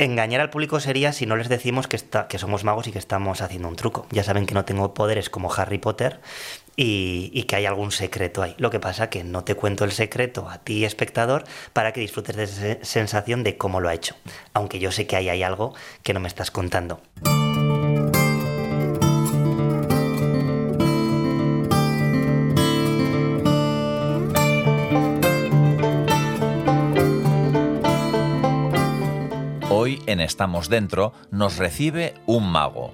Engañar al público sería si no les decimos que, está, que somos magos y que estamos haciendo un truco. Ya saben que no tengo poderes como Harry Potter y, y, que hay algún secreto ahí. Lo que pasa que no te cuento el secreto a ti, espectador, para que disfrutes de esa sensación de cómo lo ha hecho. Aunque yo sé que ahí hay algo que no me estás contando. En Estamos Dentro nos recibe un mago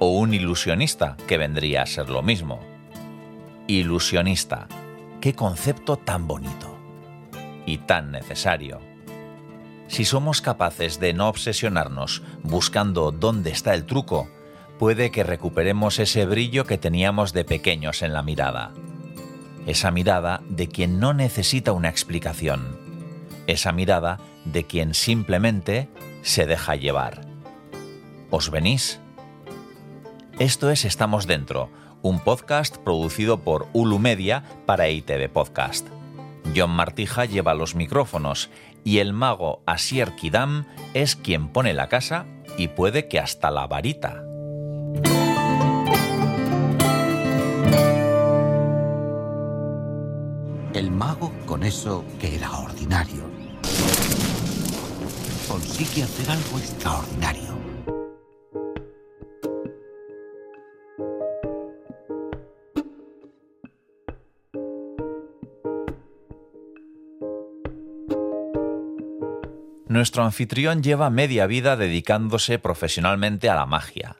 o un ilusionista, que vendría a ser lo mismo. Ilusionista, qué concepto tan bonito y tan necesario. Si somos capaces de no obsesionarnos buscando dónde está el truco, puede que recuperemos ese brillo que teníamos de pequeños en la mirada. Esa mirada de quien no necesita una explicación. Esa mirada de quien simplemente se deja llevar. ¿Os venís? Esto es Estamos Dentro, un podcast producido por Ulu Media para ITV Podcast. John Martija lleva los micrófonos y el mago Asier Kidam es quien pone la casa y puede que hasta la varita. El mago, con eso que era ordinario, consigue hacer algo extraordinario. Nuestro anfitrión lleva media vida dedicándose profesionalmente a la magia.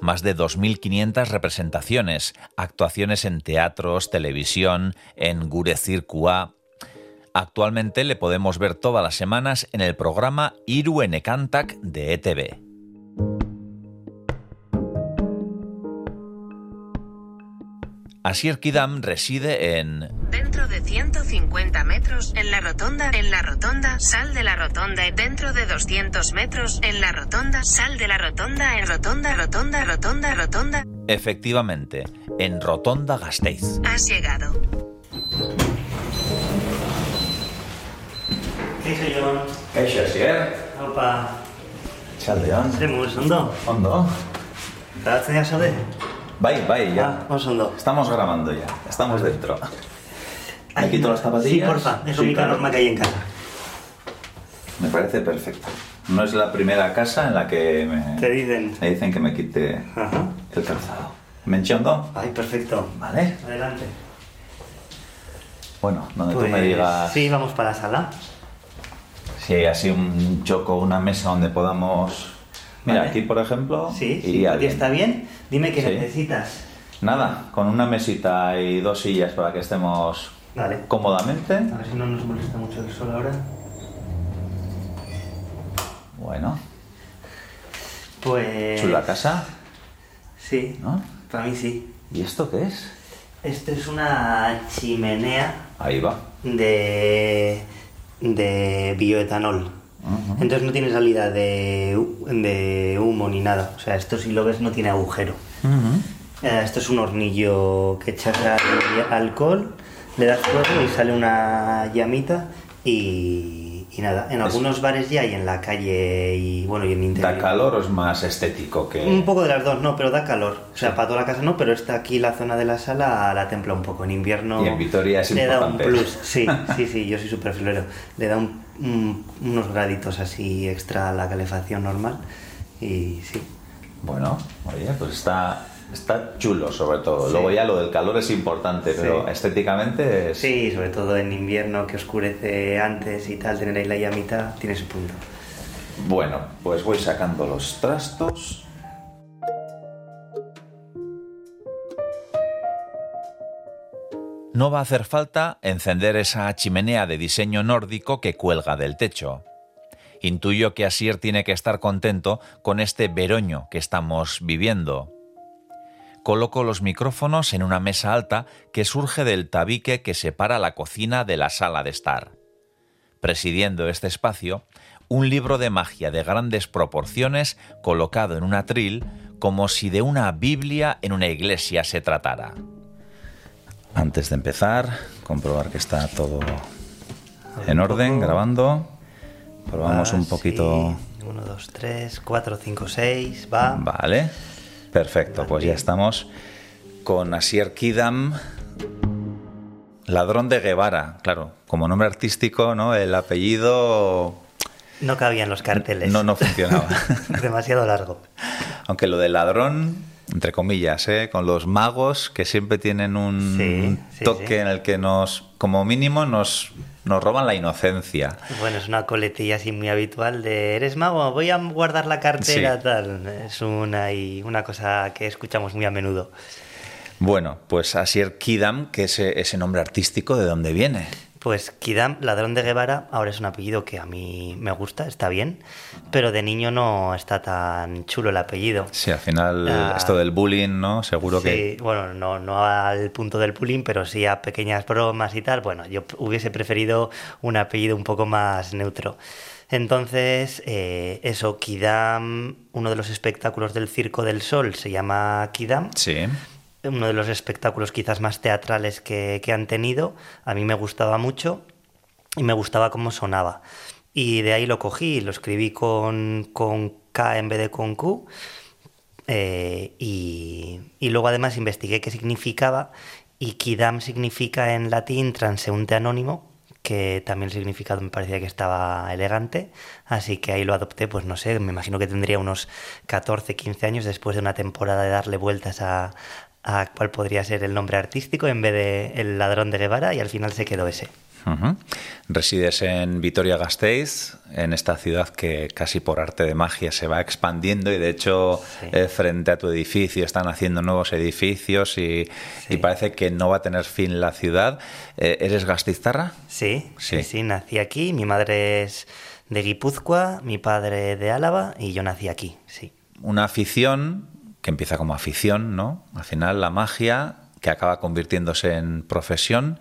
Más de 2.500 representaciones, actuaciones en teatros, televisión, en Gure Circua. Actualmente le podemos ver todas las semanas en el programa Iru Enekantak de ETV. Asier Kidam reside en Dentro de 150 metros, en la rotonda, en la rotonda, sal de la rotonda, dentro de 200 metros, en la rotonda, sal de la rotonda, en rotonda, rotonda, rotonda, rotonda. Efectivamente, en Rotonda Gasteiz. Has llegado. Kaixo. Kaixo, Asier. Opa. Txaldeon. Moduz, ondo? Ondo. Grabatzen ya zaude? Bai, bai, ya. Ah, ondo. Estamos grabando ya. Estamos dentro. ¿Me quito las zapatillas? Sí, porfa. Es Sí, claro. norma que hay en casa. Me parece perfecto. No es la primera casa en la que me, Te dicen... me dicen que me quite Ajá. el calzado. ¿Me enchondo? Ay, perfecto. Vale. Adelante. Bueno, donde Pues, tú me digas Sí, vamos para la sala. Hay así un choco, una mesa donde podamos... Mira, Vale. aquí por ejemplo, Sí, sí. iría ¿A ti bien. está bien? Dime qué Sí. necesitas. Nada, con una mesita y dos sillas para que estemos Vale. cómodamente. A ver si no nos molesta mucho el sol ahora. Bueno, Pues... chula casa, Sí, ¿no? para mí sí. ¿Y esto qué es? Esto es una chimenea Ahí va. de, de bioetanol. Entonces no tiene salida de, de humo ni nada. O sea, esto si lo ves no tiene agujero. Eh, esto es un hornillo que echas al- alcohol, le das fuego y sale una llamita y, y nada. En algunos bares ya y en la calle y bueno y en interior. ¿Da calor o es más estético que...? Un poco de las dos, no, pero da calor. O sea, para toda la casa no, pero está aquí la zona de la sala la templa un poco. En invierno Y en Vitoria es le da un plus. Sí, sí, sí, yo soy súper florero. Le da un- un- unos graditos así extra a la calefacción normal. Y sí. Bueno, oye, pues está, está chulo sobre todo. Sí. Luego ya lo del calor es importante, pero Sí. estéticamente es... Sí, sobre todo en invierno que oscurece antes y tal, tener ahí la llamita tiene su punto. Bueno, pues voy sacando los trastos. No va a hacer falta encender esa chimenea de diseño nórdico que cuelga del techo. Intuyo que Asier tiene que estar contento con este veroño que estamos viviendo. Coloco los micrófonos en una mesa alta que surge del tabique que separa la cocina de la sala de estar. Presidiendo este espacio, un libro de magia de grandes proporciones colocado en un atril como si de una Biblia en una iglesia se tratara. Antes de empezar, comprobar que está todo en orden, grabando. Probamos Ah, un poquito sí. Uno, 2, 3, 4, 5, 6, va. Vale, perfecto, pues ya estamos con Asier Kidam, ladrón de Guevara, claro, como nombre artístico, ¿no? El apellido No cabía en los carteles. no, no funcionaba. Demasiado largo. Aunque lo del ladrón, entre comillas, ¿eh? con los magos que siempre tienen un Sí, sí, toque sí. en el que nos, como mínimo, nos, nos roban la inocencia. Bueno, es una coletilla así muy habitual de ¿eres mago? Voy a guardar la cartera, Sí. tal. Es una, y una cosa que escuchamos muy a menudo. Bueno, pues Asier Kidam, que ese, ese nombre artístico, ¿de dónde viene? Pues Kidam, ladrón de Guevara, ahora es un apellido que a mí me gusta, está bien, pero de niño no está tan chulo el apellido. Sí, al final Ah. esto del bullying, ¿no? Seguro que... Sí, bueno, no, no al punto del bullying, pero sí a pequeñas bromas y tal. Bueno, yo hubiese preferido un apellido un poco más neutro. Entonces, eh, eso, Kidam, uno de los espectáculos del Circo del Sol se llama Kidam. Sí. Uno de los espectáculos quizás más teatrales que, que han tenido. A mí me gustaba mucho y me gustaba cómo sonaba. Y de ahí lo cogí, lo escribí con, con K en vez de con Q. Eh, y, y luego además investigué qué significaba y Kidam significa en latín transeúnte anónimo, que también el significado me parecía que estaba elegante, así que ahí lo adopté, pues no sé, me imagino que tendría unos 14, 15 años después de una temporada de darle vueltas a, a cuál podría ser el nombre artístico en vez de El ladrón de Guevara y al final se quedó ese. Resides en Vitoria-Gasteiz, en esta ciudad que casi por arte de magia se va expandiendo y de hecho Sí. eh, frente a tu edificio están haciendo nuevos edificios y, Sí. y parece que no va a tener fin la ciudad. Eh, ¿Eres gasteiztarra? Sí, Sí. sí, sí, nací aquí. Mi madre es de Guipúzcoa, mi padre de Álava y yo nací aquí, sí. Una afición que empieza como afición, ¿no? Al final la magia que acaba convirtiéndose en profesión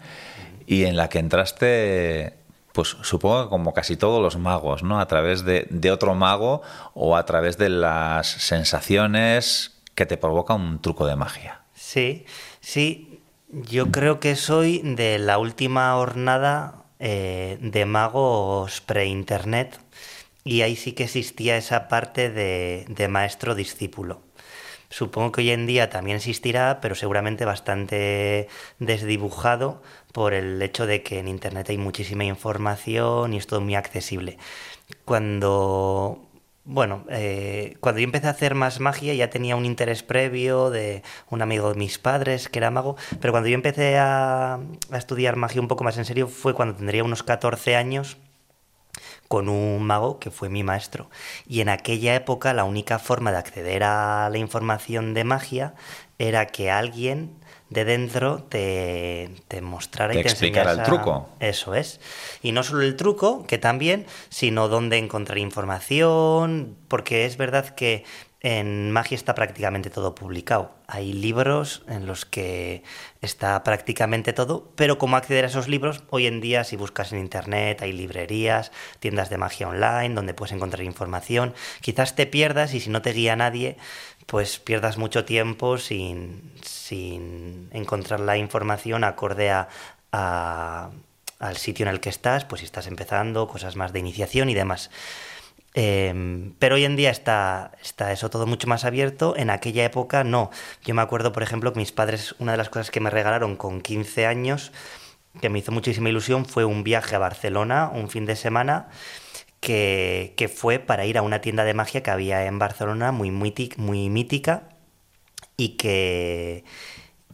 y en la que entraste, pues supongo que como casi todos los magos, ¿no? A través de, otro mago o a través de las sensaciones que te provoca un truco de magia. Sí, sí, yo creo que soy de la última hornada eh, de magos pre-internet y ahí sí que existía esa parte de, de maestro-discípulo. Supongo que hoy en día también existirá, pero seguramente bastante desdibujado por el hecho de que en Internet hay muchísima información y es todo muy accesible. Cuando, bueno, eh, cuando yo empecé a hacer más magia ya tenía un interés previo de un amigo de mis padres que era mago, pero cuando yo empecé a, a estudiar magia un poco más en serio fue cuando tendría unos 14 años con un mago que fue mi maestro. Y en aquella época la única forma de acceder a la información de magia era que alguien de dentro te, te mostrara Te y te explicara el truco. Eso es. Y no solo el truco, que también, sino dónde encontrar información, porque es verdad que en magia está prácticamente todo publicado. Hay libros en los que está prácticamente todo, pero cómo acceder a esos libros, hoy en día si buscas en internet hay librerías, tiendas de magia online donde puedes encontrar información. Quizás te pierdas y si no te guía nadie, pues pierdas mucho tiempo sin, sin encontrar la información acorde a, a- al sitio en el que estás, pues si estás empezando, cosas más de iniciación y demás. Eh, pero hoy en día está, está eso todo mucho más abierto. En aquella época no. Yo me acuerdo, por ejemplo, que mis padres, una de las cosas que me regalaron con 15 años, que me hizo muchísima ilusión, fue un viaje a Barcelona, un fin de semana, que, que fue para ir a una tienda de magia que había en Barcelona, muy, muy, muy mítica, y que,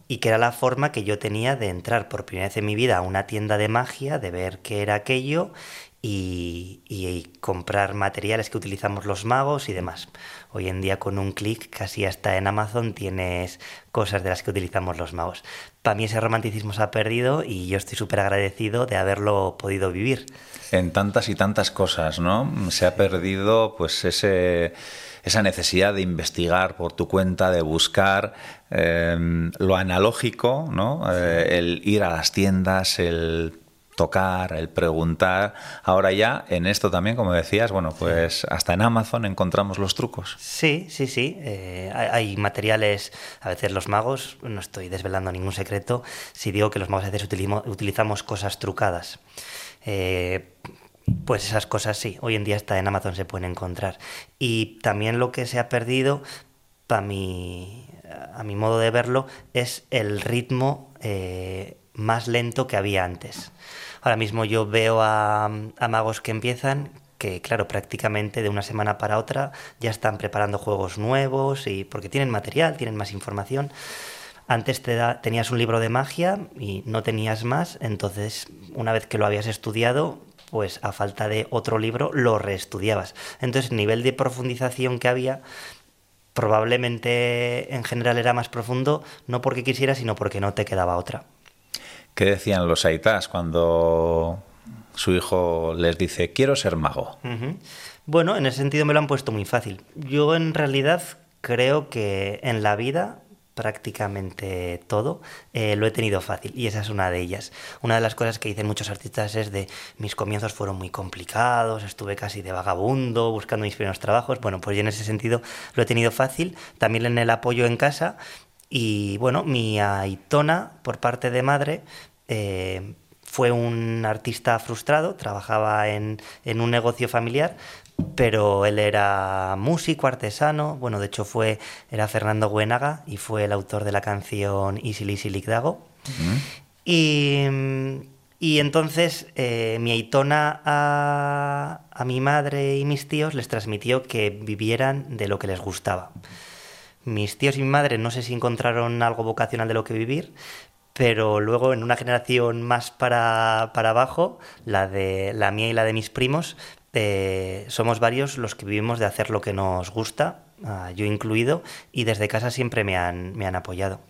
y que era la forma que yo tenía de entrar por primera vez en mi vida a una tienda de magia, de ver qué era aquello y, comprar materiales que utilizamos los magos y demás. Hoy en día con un clic casi hasta en Amazon tienes cosas de las que utilizamos los magos. Para mí ese romanticismo se ha perdido y yo estoy súper agradecido de haberlo podido vivir. En tantas y tantas cosas, ¿no? Se ha perdido pues ese, esa necesidad de investigar por tu cuenta, de buscar eh, lo analógico, ¿no? Eh, el ir a las tiendas, el tocar, el preguntar. Ahora ya en esto también, como decías, bueno, pues hasta en Amazon encontramos los trucos. Sí, sí, sí. eh, hay, materiales, a veces los magos, no estoy desvelando ningún secreto, si digo que los magos a veces utilimo- utilizamos cosas trucadas. Eh, Pues esas cosas sí, hoy en día está en Amazon se pueden encontrar. Y también lo que se ha perdido, para mi, a mi modo de verlo, es el ritmo eh, más lento que había antes. Ahora mismo yo veo a, magos que empiezan que claro, prácticamente de una semana para otra ya están preparando juegos nuevos y porque tienen material, tienen más información. Antes te tenías un libro de magia y no tenías más, entonces una vez que lo habías estudiado, pues a falta de otro libro lo reestudiabas. Entonces el nivel de profundización que había probablemente en general era más profundo, no porque quisieras, sino porque no te quedaba otra. ¿Qué decían los aitas cuando su hijo les dice, quiero ser mago? Bueno, en ese sentido me lo han puesto muy fácil. Yo en realidad creo que en la vida prácticamente todo, eh, lo he tenido fácil y esa es una de ellas. Una de las cosas que dicen muchos artistas es de mis comienzos fueron muy complicados, estuve casi de vagabundo buscando mis primeros trabajos. Bueno, pues yo en ese sentido lo he tenido fácil, también en el apoyo en casa y bueno, mi aitona por parte de madre eh, fue un artista frustrado, trabajaba en, en un negocio familiar, pero él era músico, artesano, bueno, de hecho fue, era Fernando Buenaga y fue el autor de la canción Easy Lizzy Dago. y, y, entonces eh, mi aitona a, a mi madre y mis tíos les transmitió que vivieran de lo que les gustaba. Mis tíos y mi madre no sé si encontraron algo vocacional de lo que vivir, pero luego en una generación más para, para, abajo, la de la mía y la de mis primos, eh, somos varios los que vivimos de hacer lo que nos gusta, uh, yo incluido, y desde casa siempre me han, me han apoyado.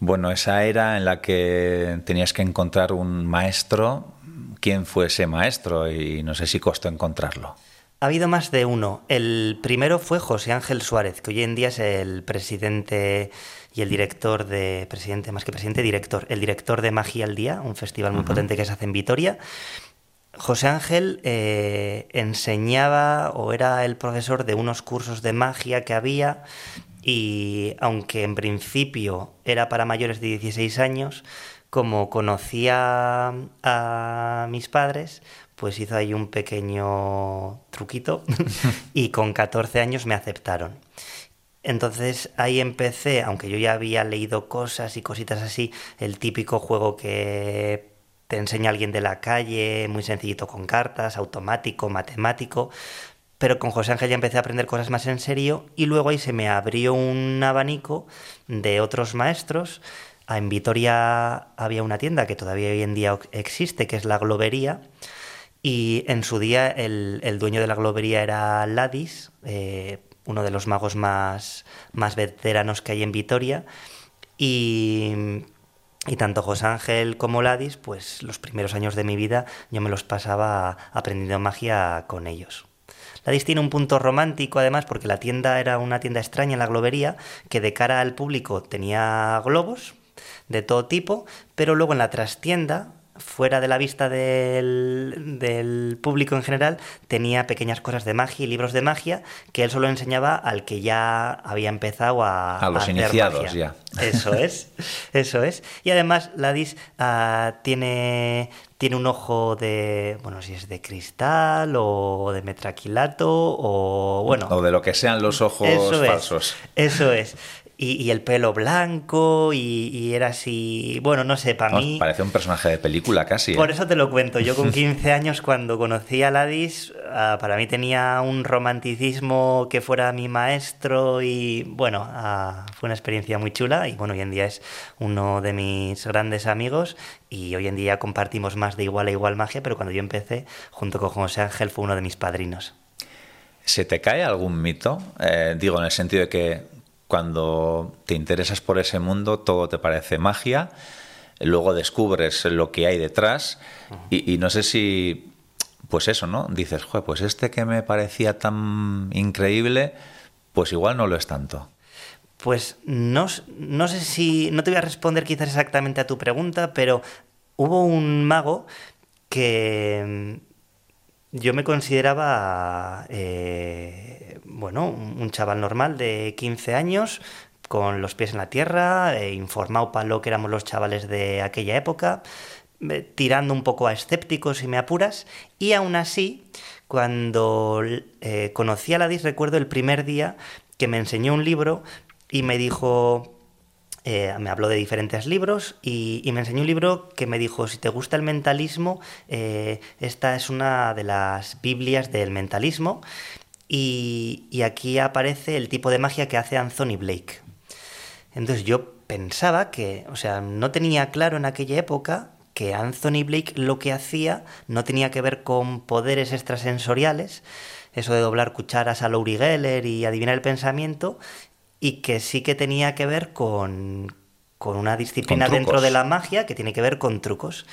Bueno, esa era en la que tenías que encontrar un maestro. ¿Quién fue ese maestro? Y no sé si costó encontrarlo. Ha habido más de uno. El primero fue José Ángel Suárez, que hoy en día es el presidente y el director de. Presidente, más que presidente, director. El director de Magia al Día, un festival muy uh -huh. potente que se hace en Vitoria. José Ángel eh, enseñaba o era el profesor de unos cursos de magia que había y aunque en principio era para mayores de 16 años, como conocía a mis padres, pues hizo ahí un pequeño truquito y con 14 años me aceptaron. Entonces ahí empecé, aunque yo ya había leído cosas y cositas así, el típico juego que te enseña alguien de la calle, muy sencillito con cartas, automático, matemático, pero con José Ángel ya empecé a aprender cosas más en serio y luego ahí se me abrió un abanico de otros maestros. En Vitoria había una tienda que todavía hoy en día existe, que es la Globería, y en su día el, el dueño de la Globería era Ladis, eh, uno de los magos más, más veteranos que hay en Vitoria, y y tanto José Ángel como Ladis, pues los primeros años de mi vida yo me los pasaba aprendiendo magia con ellos. Ladis tiene un punto romántico además porque la tienda era una tienda extraña en la globería que de cara al público tenía globos de todo tipo, pero luego en la trastienda fuera de la vista del, del, público en general, tenía pequeñas cosas de magia y libros de magia que él solo enseñaba al que ya había empezado a, a los a iniciados magia. ya. Eso es, eso es. Y además Ladis uh, tiene tiene un ojo de, bueno, si es de cristal o de metraquilato o bueno. O de lo que sean los ojos eso falsos. Es, eso es y, y, el pelo blanco y, y, era así, bueno, no sé, para mí... Parece un personaje de película casi. Por ¿eh? eso te lo cuento, yo con 15 años cuando conocí a Ladis, uh, para mí tenía un romanticismo que fuera mi maestro y bueno, uh, fue una experiencia muy chula y bueno, hoy en día es uno de mis grandes amigos y hoy en día compartimos más de igual a igual magia, pero cuando yo empecé, junto con José Ángel, fue uno de mis padrinos. ¿Se te cae algún mito? Eh, digo, en el sentido de que cuando te interesas por ese mundo, todo te parece magia, luego descubres lo que hay detrás y, y, no sé si, pues eso, ¿no? Dices, Joder, pues este que me parecía tan increíble, pues igual no lo es tanto. Pues no, no sé si, no te voy a responder quizás exactamente a tu pregunta, pero hubo un mago que yo me consideraba, eh, bueno, un chaval normal de 15 años, con los pies en la tierra, eh, informado para lo que éramos los chavales de aquella época. eh, tirando un poco a escéptico, si me apuras, y aún así, cuando eh, conocí a Ladis, recuerdo el primer día que me enseñó un libro y me dijo, eh, me habló de diferentes libros y, me enseñó un libro que me dijo, si te gusta el mentalismo, eh, esta es una de las Biblias del mentalismo y, y, aquí aparece el tipo de magia que hace Anthony Blake. Entonces yo pensaba que, o sea, no tenía claro en aquella época que Anthony Blake lo que hacía no tenía que ver con poderes extrasensoriales, eso de doblar cucharas a Laurie Geller y adivinar el pensamiento, y que sí que tenía que ver con, con una disciplina dentro de la magia que tiene que ver con trucos.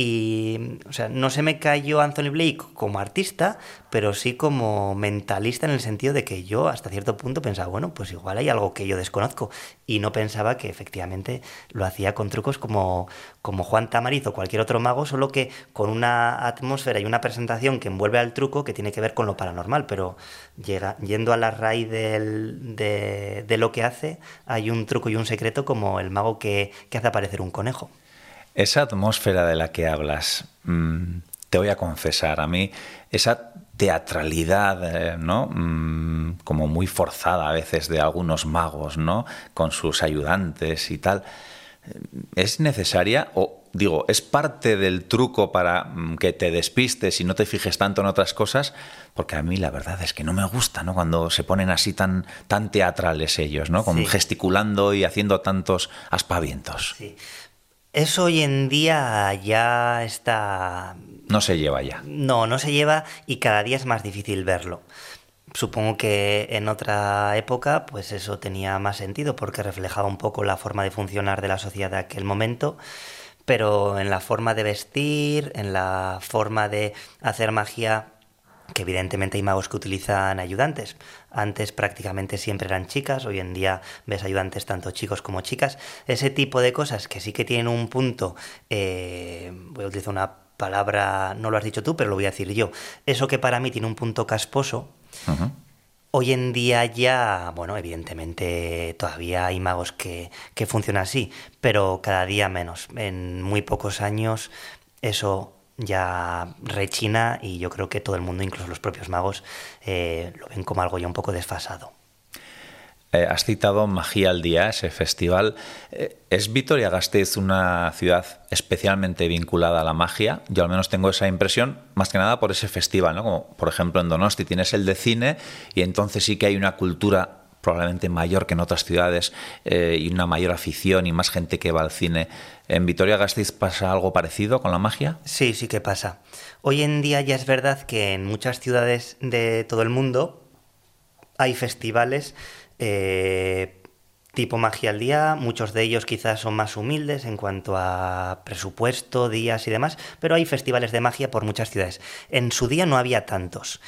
Y, o sea, no se me cayó Anthony Blake como artista, pero sí como mentalista en el sentido de que yo hasta cierto punto pensaba, bueno, pues igual hay algo que yo desconozco. Y no pensaba que efectivamente lo hacía con trucos como, como Juan Tamariz o cualquier otro mago, solo que con una atmósfera y una presentación que envuelve al truco que tiene que ver con lo paranormal. Pero llega, yendo a la raíz de, de, lo que hace, hay un truco y un secreto como el mago que, que hace aparecer un conejo. Esa atmósfera de la que hablas, mm, te voy a confesar, a mí esa teatralidad, eh, ¿no? Mm, como muy forzada a veces de algunos magos, ¿no? Con sus ayudantes y tal. Eh, ¿Es necesaria o digo, es parte del truco para mm, que te despistes y no te fijes tanto en otras cosas? Porque a mí la verdad es que no me gusta, ¿no? Cuando se ponen así tan, tan teatrales ellos, ¿no? Con gesticulando y haciendo tantos aspavientos. Sí. Eso hoy en día ya está... No se lleva ya. No, no se lleva y cada día es más difícil verlo. Supongo que en otra época pues eso tenía más sentido porque reflejaba un poco la forma de funcionar de la sociedad de aquel momento, pero en la forma de vestir, en la forma de hacer magia que evidentemente hay magos que utilizan ayudantes. Antes prácticamente siempre eran chicas, hoy en día ves ayudantes tanto chicos como chicas. Ese tipo de cosas que sí que tienen un punto, eh, voy a utilizar una palabra, no lo has dicho tú, pero lo voy a decir yo. Eso que para mí tiene un punto casposo. Hoy en día ya, bueno, evidentemente todavía hay magos que, que funcionan así, pero cada día menos. En muy pocos años eso ya rechina y yo creo que todo el mundo, incluso los propios magos, eh, lo ven como algo ya un poco desfasado. Eh, has citado Magía al Día, ese festival. Eh, ¿Es Vitoria-Gasteiz una ciudad especialmente vinculada a la magia? Yo al menos tengo esa impresión, más que nada por ese festival, ¿no? Como por ejemplo en Donosti tienes el de cine y entonces sí que hay una cultura probablemente mayor que en otras ciudades y una mayor afición y más gente que va al cine. ¿En Vitoria-Gasteiz pasa algo parecido con la magia? Sí, sí que pasa. Hoy en día ya es verdad que en muchas ciudades de todo el mundo hay festivales eh, tipo magia al día, muchos de ellos quizás son más humildes en cuanto a presupuesto, días y demás, pero hay festivales de magia por muchas ciudades. En su día no había tantos.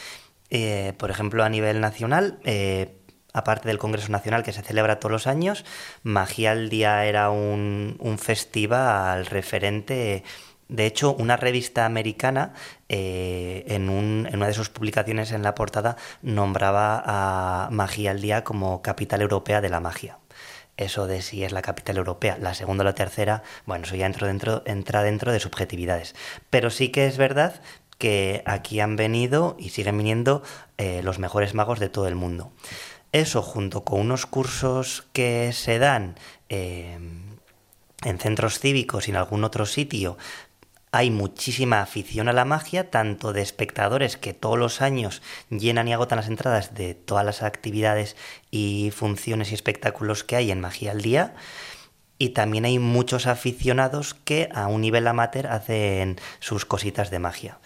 Eh, por ejemplo, a nivel nacional, eh, aparte del Congreso Nacional que se celebra todos los años, Magia al Día era un, un festival referente. De hecho, una revista americana, eh, en, una de sus publicaciones en la portada, nombraba a Magia al Día como capital europea de la magia. Eso de si es la capital europea, la segunda o la tercera, bueno, eso ya entra dentro, entra dentro de subjetividades. Pero sí que es verdad que aquí han venido y siguen viniendo eh, los mejores magos de todo el mundo. Eso junto con unos cursos que se dan em, en centros cívicos y en algún otro sitio, hay muchísima afición a la magia, tanto de espectadores que todos los años llenan y agotan las entradas de todas las actividades y funciones y espectáculos que hay en Magia al Día, y también hay muchos aficionados que a un nivel amateur hacen sus cositas de magia.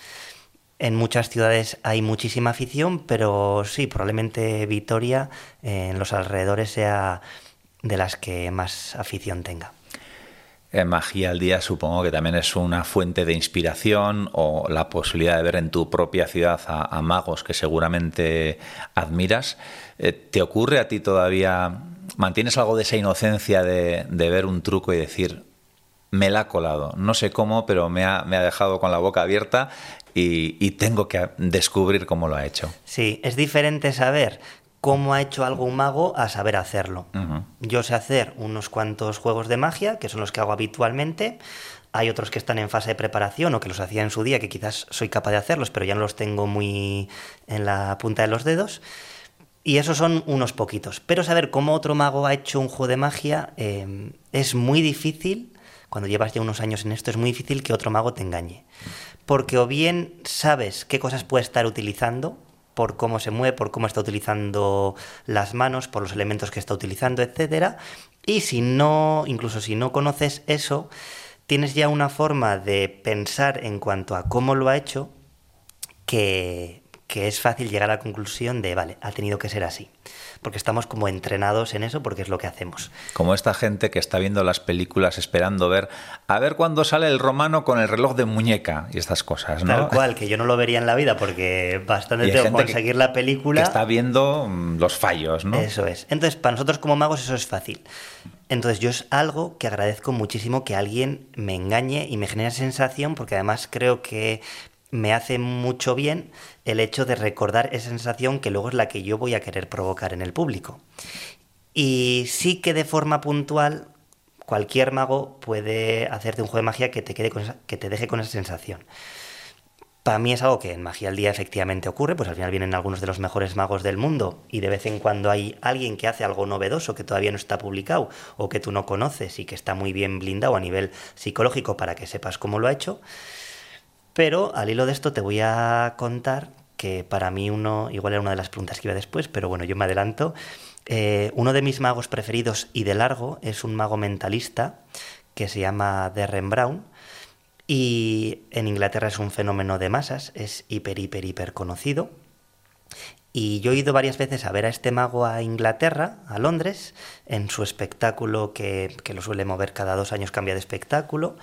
En muchas ciudades hay muchísima afición, pero sí, probablemente Vitoria en los alrededores sea de las que más afición tenga. En Magia al Día supongo que también es una fuente de inspiración o la posibilidad de ver en tu propia ciudad a, magos que seguramente admiras. Eh, ¿Te ocurre a ti todavía, mantienes algo de esa inocencia de, ver un truco y decir, me la ha colado. No sé cómo, pero me ha dejado con la boca abierta y, tengo que descubrir cómo lo ha hecho. Sí, es diferente saber cómo ha hecho algo un mago a saber hacerlo. Yo sé hacer unos cuantos juegos de magia, que son los que hago habitualmente. Hay otros que están en fase de preparación o que los hacía en su día, que quizás soy capaz de hacerlos, pero ya no los tengo muy en la punta de los dedos. Y esos son unos poquitos. Pero saber cómo otro mago ha hecho un juego de magia eh, es muy difícil. Cuando llevas ya unos años en esto, es muy difícil que otro mago te engañe. Porque o bien sabes qué cosas puede estar utilizando, por cómo se mueve, por cómo está utilizando las manos, por los elementos que está utilizando, etcétera. Y si no, incluso si no conoces eso, tienes ya una forma de pensar en cuanto a cómo lo ha hecho que, que es fácil llegar a la conclusión de, vale, ha tenido que ser así. Porque estamos como entrenados en eso porque es lo que hacemos. Como esta gente que está viendo las películas esperando ver a ver cuándo sale el romano con el reloj de muñeca y estas cosas, ¿no? Tal cual, que yo no lo vería en la vida porque bastante tengo que- conseguir la película. Que está viendo mm, los fallos, ¿no? Eso es. Entonces, para nosotros como magos eso es fácil. Entonces, yo es algo que agradezco muchísimo que alguien me engañe y me genere sensación, porque además creo que me hace mucho bien el hecho de recordar esa sensación que luego es la que yo voy a querer provocar en el público. Y sí que de forma puntual cualquier mago puede hacerte un juego de magia que te, quede que te deje con esa sensación. Para mí es algo que en Magia al Día efectivamente ocurre, pues al final vienen algunos de los mejores magos del mundo y de vez en cuando hay alguien que hace algo novedoso que todavía no está publicado o que tú no conoces y que está muy bien blindado a nivel psicológico para que sepas cómo lo ha hecho. Pero al hilo de esto te voy a contar que para mí uno, igual era una de las preguntas que iba después, pero bueno, yo me adelanto. Eh, uno de mis magos preferidos y de largo es un mago mentalista que se llama Derren Brown y en Inglaterra es un fenómeno de masas, es hiper, hiper, hiper conocido. Y yo he ido varias veces a ver a este mago a Inglaterra, a Londres, en su espectáculo que, que lo suele mover cada dos años, cambia de espectáculo.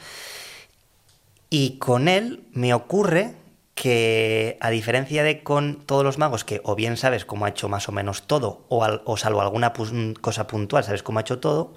Y con él me ocurre que, a diferencia de con todos los magos, que o bien sabes cómo ha hecho más o menos todo, o, al- o salvo alguna pus- cosa puntual, sabes cómo ha hecho todo,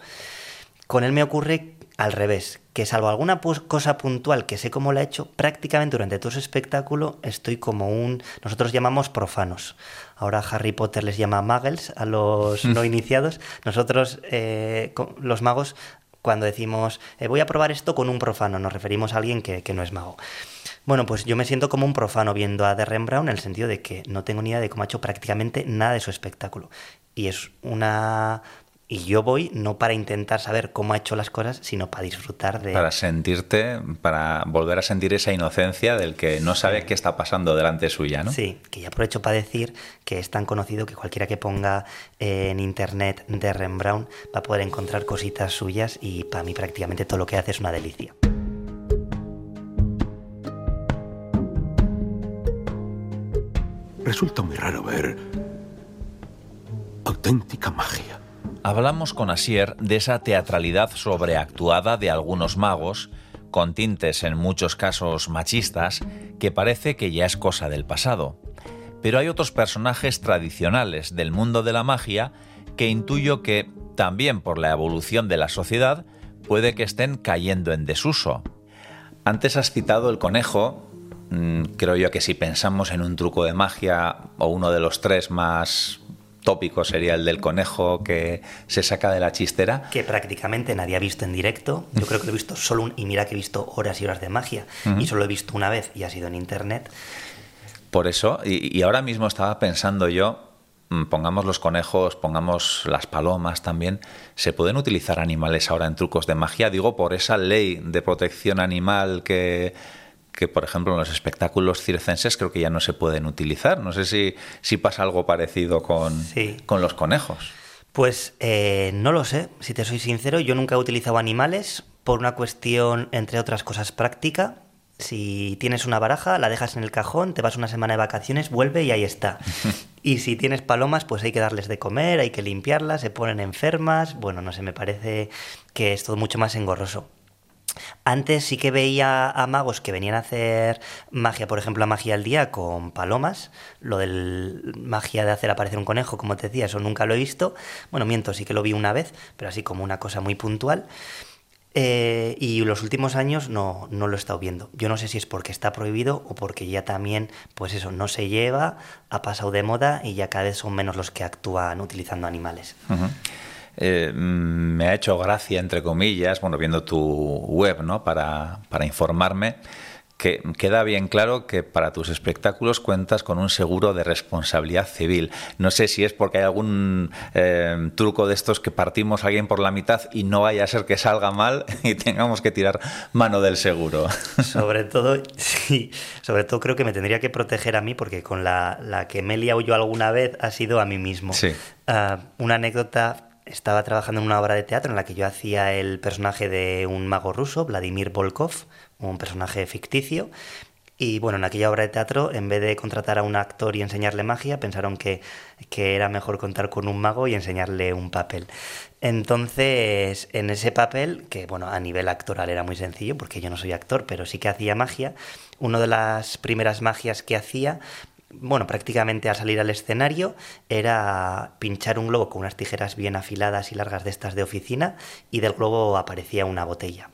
con él me ocurre al revés, que salvo alguna cosa puntual que sé cómo la ha hecho, prácticamente durante todo su espectáculo estoy como un... Nosotros llamamos profanos. Ahora Harry Potter les llama muggles a los no iniciados. Nosotros, eh, los magos, cuando decimos eh, voy a probar esto con un profano, nos referimos a alguien que, que no es mago. Bueno, pues yo me siento como un profano viendo a Derren Brown en el sentido de que no tengo ni idea de cómo ha hecho prácticamente nada de su espectáculo. Y es una... Y yo voy no para intentar saber cómo ha hecho las cosas, sino para disfrutar de... Para sentirte, para volver a sentir esa inocencia del que no sabe qué está pasando delante suya, ¿no? Sí, que ya aprovecho para decir que es tan conocido que cualquiera que ponga eh, en internet Derren Brown va a poder encontrar cositas suyas y para mí prácticamente todo lo que hace es una delicia. Resulta muy raro ver auténtica magia. Hablamos con Asier de esa teatralidad sobreactuada de algunos magos, con tintes en muchos casos machistas, que parece que ya es cosa del pasado. Pero hay otros personajes tradicionales del mundo de la magia que intuyo que, también por la evolución de la sociedad, puede que estén cayendo en desuso. Antes has citado el conejo. Mm, Creo yo que si pensamos en un truco de magia, o uno de los tres más tópicos sería el del conejo que se saca de la chistera. que prácticamente nadie ha visto en directo. Yo creo que lo he visto solo un, y mira que he visto horas y horas de magia y solo he visto una vez y ha sido en internet. Por eso, y, y ahora mismo estaba pensando yo, mm, pongamos los conejos, pongamos las palomas también, ¿se pueden utilizar animales ahora en trucos de magia? Digo, por esa ley de protección animal que, que por ejemplo, en los espectáculos circenses creo que ya no se pueden utilizar. No sé si, si pasa algo parecido con, Sí. con los conejos. Pues eh, no lo sé, si te soy sincero, yo nunca he utilizado animales por una cuestión, entre otras cosas, práctica. Si tienes una baraja, la dejas en el cajón, te vas una semana de vacaciones, vuelve y ahí está. Y si tienes palomas, pues hay que darles de comer, hay que limpiarlas, se ponen enfermas. Bueno, no sé, me parece que es todo mucho más engorroso. Antes sí que veía a magos que venían a hacer magia, por ejemplo, la magia al día con palomas. Lo del magia de hacer aparecer un conejo, como te decía, eso nunca lo he visto. Bueno, miento, sí que lo vi una vez, pero así como una cosa muy puntual. Eh, y los últimos años no, no lo he estado viendo. Yo no sé si es porque está prohibido o porque ya también, pues eso, no se lleva, ha pasado de moda y ya cada vez son menos los que actúan utilizando animales. Eh, me ha hecho gracia, entre comillas, bueno, viendo tu web, ¿no? Para, para informarme que queda bien claro que para tus espectáculos cuentas con un seguro de responsabilidad civil. No sé si es porque hay algún eh, truco de estos que partimos a alguien por la mitad y no vaya a ser que salga mal y tengamos que tirar mano del seguro. Sobre todo, sí, sobre todo creo que me tendría que proteger a mí porque con la, la que me he liado yo alguna vez ha sido a mí mismo. Sí. Ah, una anécdota estaba trabajando en una obra de teatro en la que yo hacía el personaje de un mago ruso, Vladimir Volkov, un personaje ficticio. Y bueno, en aquella obra de teatro, en vez de contratar a un actor y enseñarle magia, pensaron que, que era mejor contar con un mago y enseñarle un papel. Entonces, en ese papel, que bueno, a nivel actoral era muy sencillo, porque yo no soy actor, pero sí que hacía magia, una de las primeras magias que hacía bueno, prácticamente al salir al escenario era pinchar un globo con unas tijeras bien afiladas y largas de estas de oficina y del globo aparecía una botella.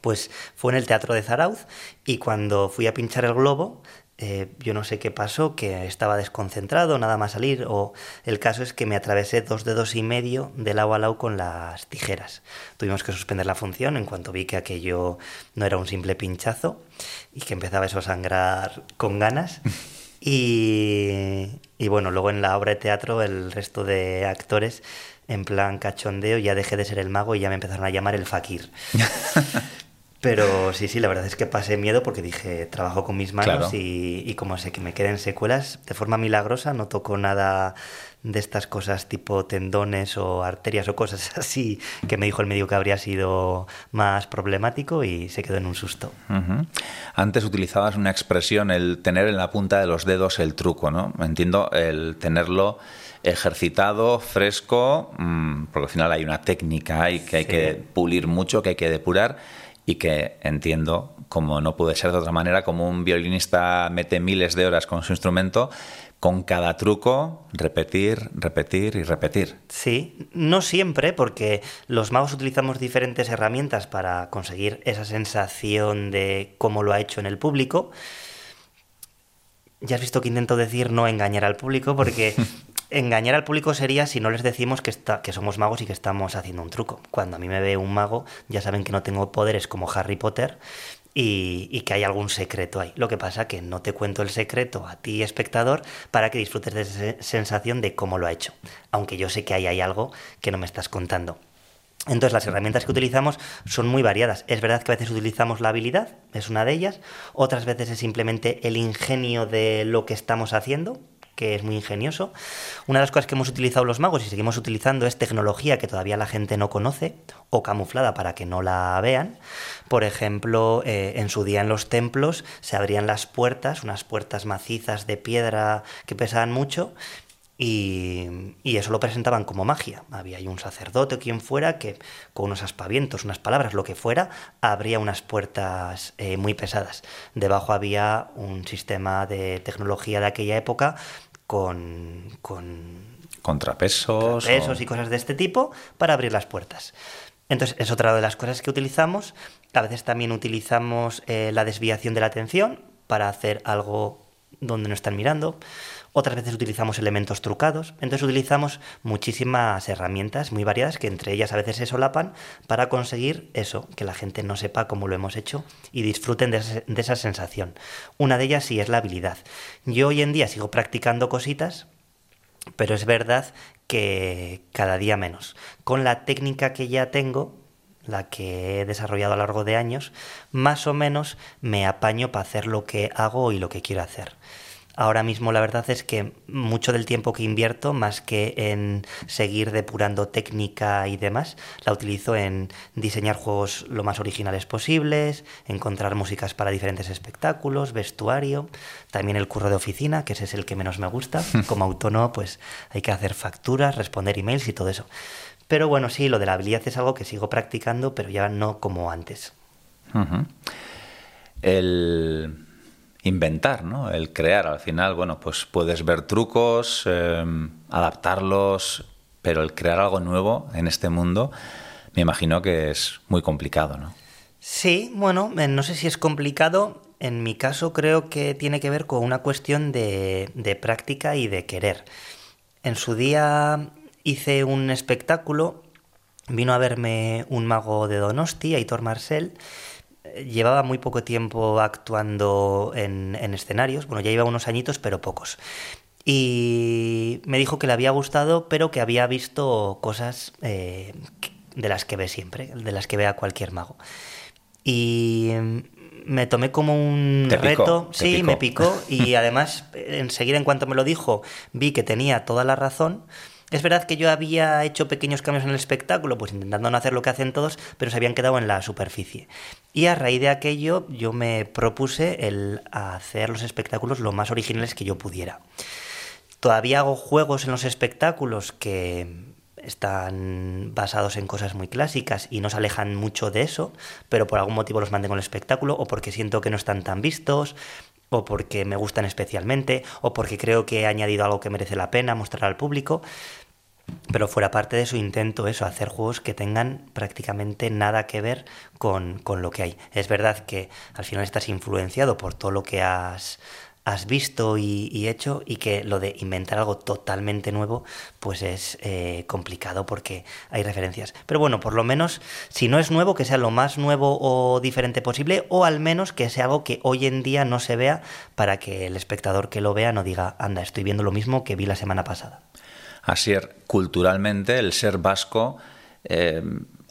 Pues fue en el Teatro de Zarauz y cuando fui a pinchar el globo, eh, yo no sé qué pasó, que estaba desconcentrado, nada más salir, o el caso es que me atravesé dos dedos y medio de lado a lado con las tijeras. Tuvimos que suspender la función en cuanto vi que aquello no era un simple pinchazo y que empezaba eso a sangrar con ganas. Y, y bueno, luego en la obra de teatro el resto de actores en plan cachondeo ya dejé de ser el mago y ya me empezaron a llamar el fakir. Pero sí, sí, la verdad es que pasé miedo porque dije, trabajo con mis manos Claro. y, y como sé que me queden secuelas, de forma milagrosa no toco nada de estas cosas tipo tendones o arterias o cosas así que me dijo el médico que habría sido más problemático y se quedó en un susto. Antes utilizabas una expresión, el tener en la punta de los dedos el truco, ¿no? Entiendo el tenerlo ejercitado, fresco, mm, porque al final hay una técnica hay que hay Sí. que pulir mucho, que hay que depurar y que entiendo, como no puede ser de otra manera, como un violinista mete miles de horas con su instrumento, con cada truco repetir, repetir y repetir. Sí, no siempre, porque los magos utilizamos diferentes herramientas para conseguir esa sensación de cómo lo ha hecho en el público. Ya has visto que intento decir no engañar al público, porque engañar al público sería si no les decimos que, está, que somos magos y que estamos haciendo un truco. Cuando a mí me ve un mago, ya saben que no tengo poderes como Harry Potter y, y que hay algún secreto ahí. Lo que pasa que no te cuento el secreto a ti, espectador, para que disfrutes de esa sensación de cómo lo ha hecho. Aunque yo sé que ahí hay algo que no me estás contando. Entonces las herramientas que utilizamos son muy variadas. Es verdad que a veces utilizamos la habilidad, es una de ellas, otras veces es simplemente el ingenio de lo que estamos haciendo, que es muy ingenioso. Una de las cosas que hemos utilizado los magos y seguimos utilizando es tecnología que todavía la gente no conoce o camuflada para que no la vean. Por ejemplo, eh, en su día en los templos se abrían las puertas, unas puertas macizas de piedra que pesaban mucho y, eso lo presentaban como magia. Había ahí un sacerdote o quien fuera que con unos aspavientos, unas palabras, lo que fuera, abría unas puertas eh, muy pesadas. Debajo había un sistema de tecnología de aquella época con, con Contrapesos. o- y cosas de este tipo para abrir las puertas. Entonces, es otra de las cosas que utilizamos. A veces también utilizamos eh, la desviación de la atención para hacer algo donde no están mirando. Otras veces utilizamos elementos trucados. Entonces utilizamos muchísimas herramientas muy variadas que entre ellas a veces se solapan para conseguir eso, que la gente no sepa cómo lo hemos hecho y disfruten de esa, sensación. Una de ellas sí es la habilidad. Yo hoy en día sigo practicando cositas pero es verdad que cada día menos. Con la técnica que ya tengo, la que he desarrollado a lo largo de años, más o menos me apaño para hacer lo que hago y lo que quiero hacer. Ahora mismo la verdad es que mucho del tiempo que invierto, más que en seguir depurando técnica y demás, la utilizo en diseñar juegos lo más originales posibles, encontrar músicas para diferentes espectáculos, vestuario, también el curro de oficina, que ese es el que menos me gusta. Como autónomo, pues hay que hacer facturas, responder emails y todo eso. Pero bueno, sí, lo de la habilidad es algo que sigo practicando, pero ya no como antes. El inventar, ¿no? El crear. Al final, bueno, pues puedes ver trucos, eh, adaptarlos, pero el crear algo nuevo en este mundo, me imagino que es muy complicado, ¿no? Sí, bueno, eh, no sé si es complicado. En mi caso creo que tiene que ver con una cuestión de, de práctica y de querer. En su día hice un espectáculo, vino a verme un mago de Donosti, Aitor Marcel, llevaba muy poco tiempo actuando en, en, escenarios, bueno, ya lleva unos añitos, pero pocos. Y me dijo que le había gustado, pero que había visto cosas eh, de las que ve siempre, de las que ve a cualquier mago. Y me tomé como un reto, sí, me picó y además enseguida en cuanto me lo dijo vi que tenía toda la razón. Es verdad que yo había hecho pequeños cambios en el espectáculo, pues intentando no hacer lo que hacen todos, pero se habían quedado en la superficie. Y a raíz de aquello yo me propuse el hacer los espectáculos lo más originales que yo pudiera. Todavía hago juegos en los espectáculos que están basados en cosas muy clásicas y no se alejan mucho de eso, pero por algún motivo los mantengo en el espectáculo o porque siento que no están tan vistos o porque me gustan especialmente o porque creo que he añadido algo que merece la pena mostrar al público. Pero fuera parte de eso intento eso, hacer juegos que tengan prácticamente nada que ver con, con lo que hay. Es verdad que al final estás influenciado por todo lo que has has visto y, hecho y que lo de inventar algo totalmente nuevo pues es eh, complicado porque hay referencias. Pero bueno, por lo menos si no es nuevo, que sea lo más nuevo o diferente posible o al menos que sea algo que hoy en día no se vea para que el espectador que lo vea no diga, anda, estoy viendo lo mismo que vi la semana pasada. Así es, culturalmente el ser vasco eh,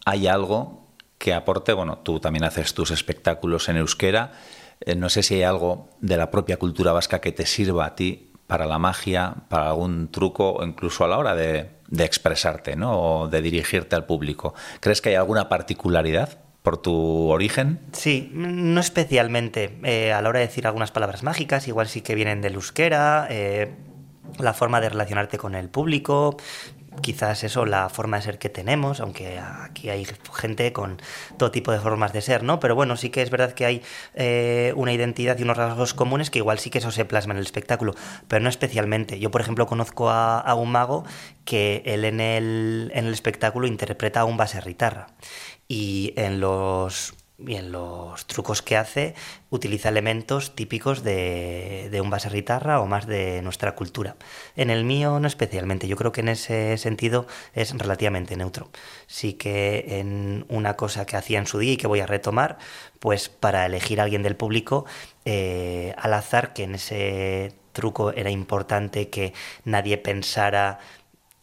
hay algo que aporte, bueno, tú también haces tus espectáculos en euskera, eh, no sé si hay algo de la propia cultura vasca que te sirva a ti para la magia, para algún truco o incluso a la hora de, expresarte ¿no? o de dirigirte al público. ¿Crees que hay alguna particularidad? por tu origen? Sí, no especialmente. Eh, a la hora de decir algunas palabras mágicas, igual sí que vienen del euskera, la forma de relacionarte con el público, quizás eso, la forma de ser que tenemos, aunque aquí hay gente con todo tipo de formas de ser, ¿no? Pero bueno, sí que es verdad que hay eh, una identidad y unos rasgos comunes que igual sí que eso se plasma en el espectáculo, pero no especialmente. Yo, por ejemplo, conozco a, un mago que él en el, en el espectáculo interpreta a un baserritarra y en los y en los trucos que hace utiliza elementos típicos de, de un baserritarra o más de nuestra cultura. En el mío no especialmente, yo creo que en ese sentido es relativamente neutro. Sí que en una cosa que hacía en su día y que voy a retomar, pues para elegir a alguien del público eh, al azar, que en ese truco era importante que nadie pensara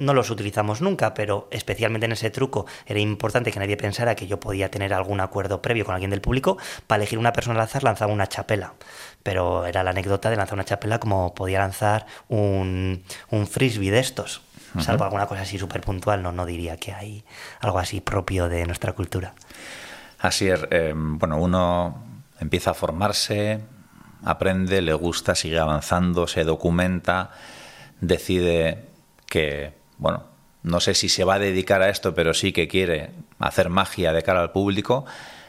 no los utilizamos nunca, pero especialmente en ese truco era importante que nadie pensara que yo podía tener algún acuerdo previo con alguien del público. Para elegir una persona al azar lanzaba una chapela, pero era la anécdota de lanzar una chapela como podía lanzar un, un frisbee de estos. Salvo alguna cosa así súper puntual, no, no diría que hay algo así propio de nuestra cultura. Así es, eh, bueno, uno empieza a formarse, aprende, le gusta, sigue avanzando, se documenta, decide que bueno, no sé si se va a dedicar a esto, pero sí que quiere hacer magia de cara al público,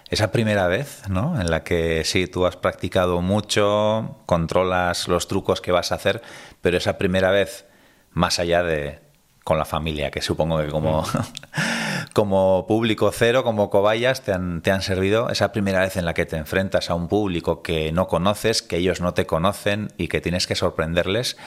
esa primera vez, ¿no? En la que sí, tú has practicado mucho, controlas los trucos que vas a hacer, pero esa primera vez, más allá de con la familia, que supongo que como, mm. como público cero, como cobayas, te han, te han servido, esa primera vez en la que te enfrentas a un público que no conoces, que ellos no te conocen y que tienes que sorprenderles,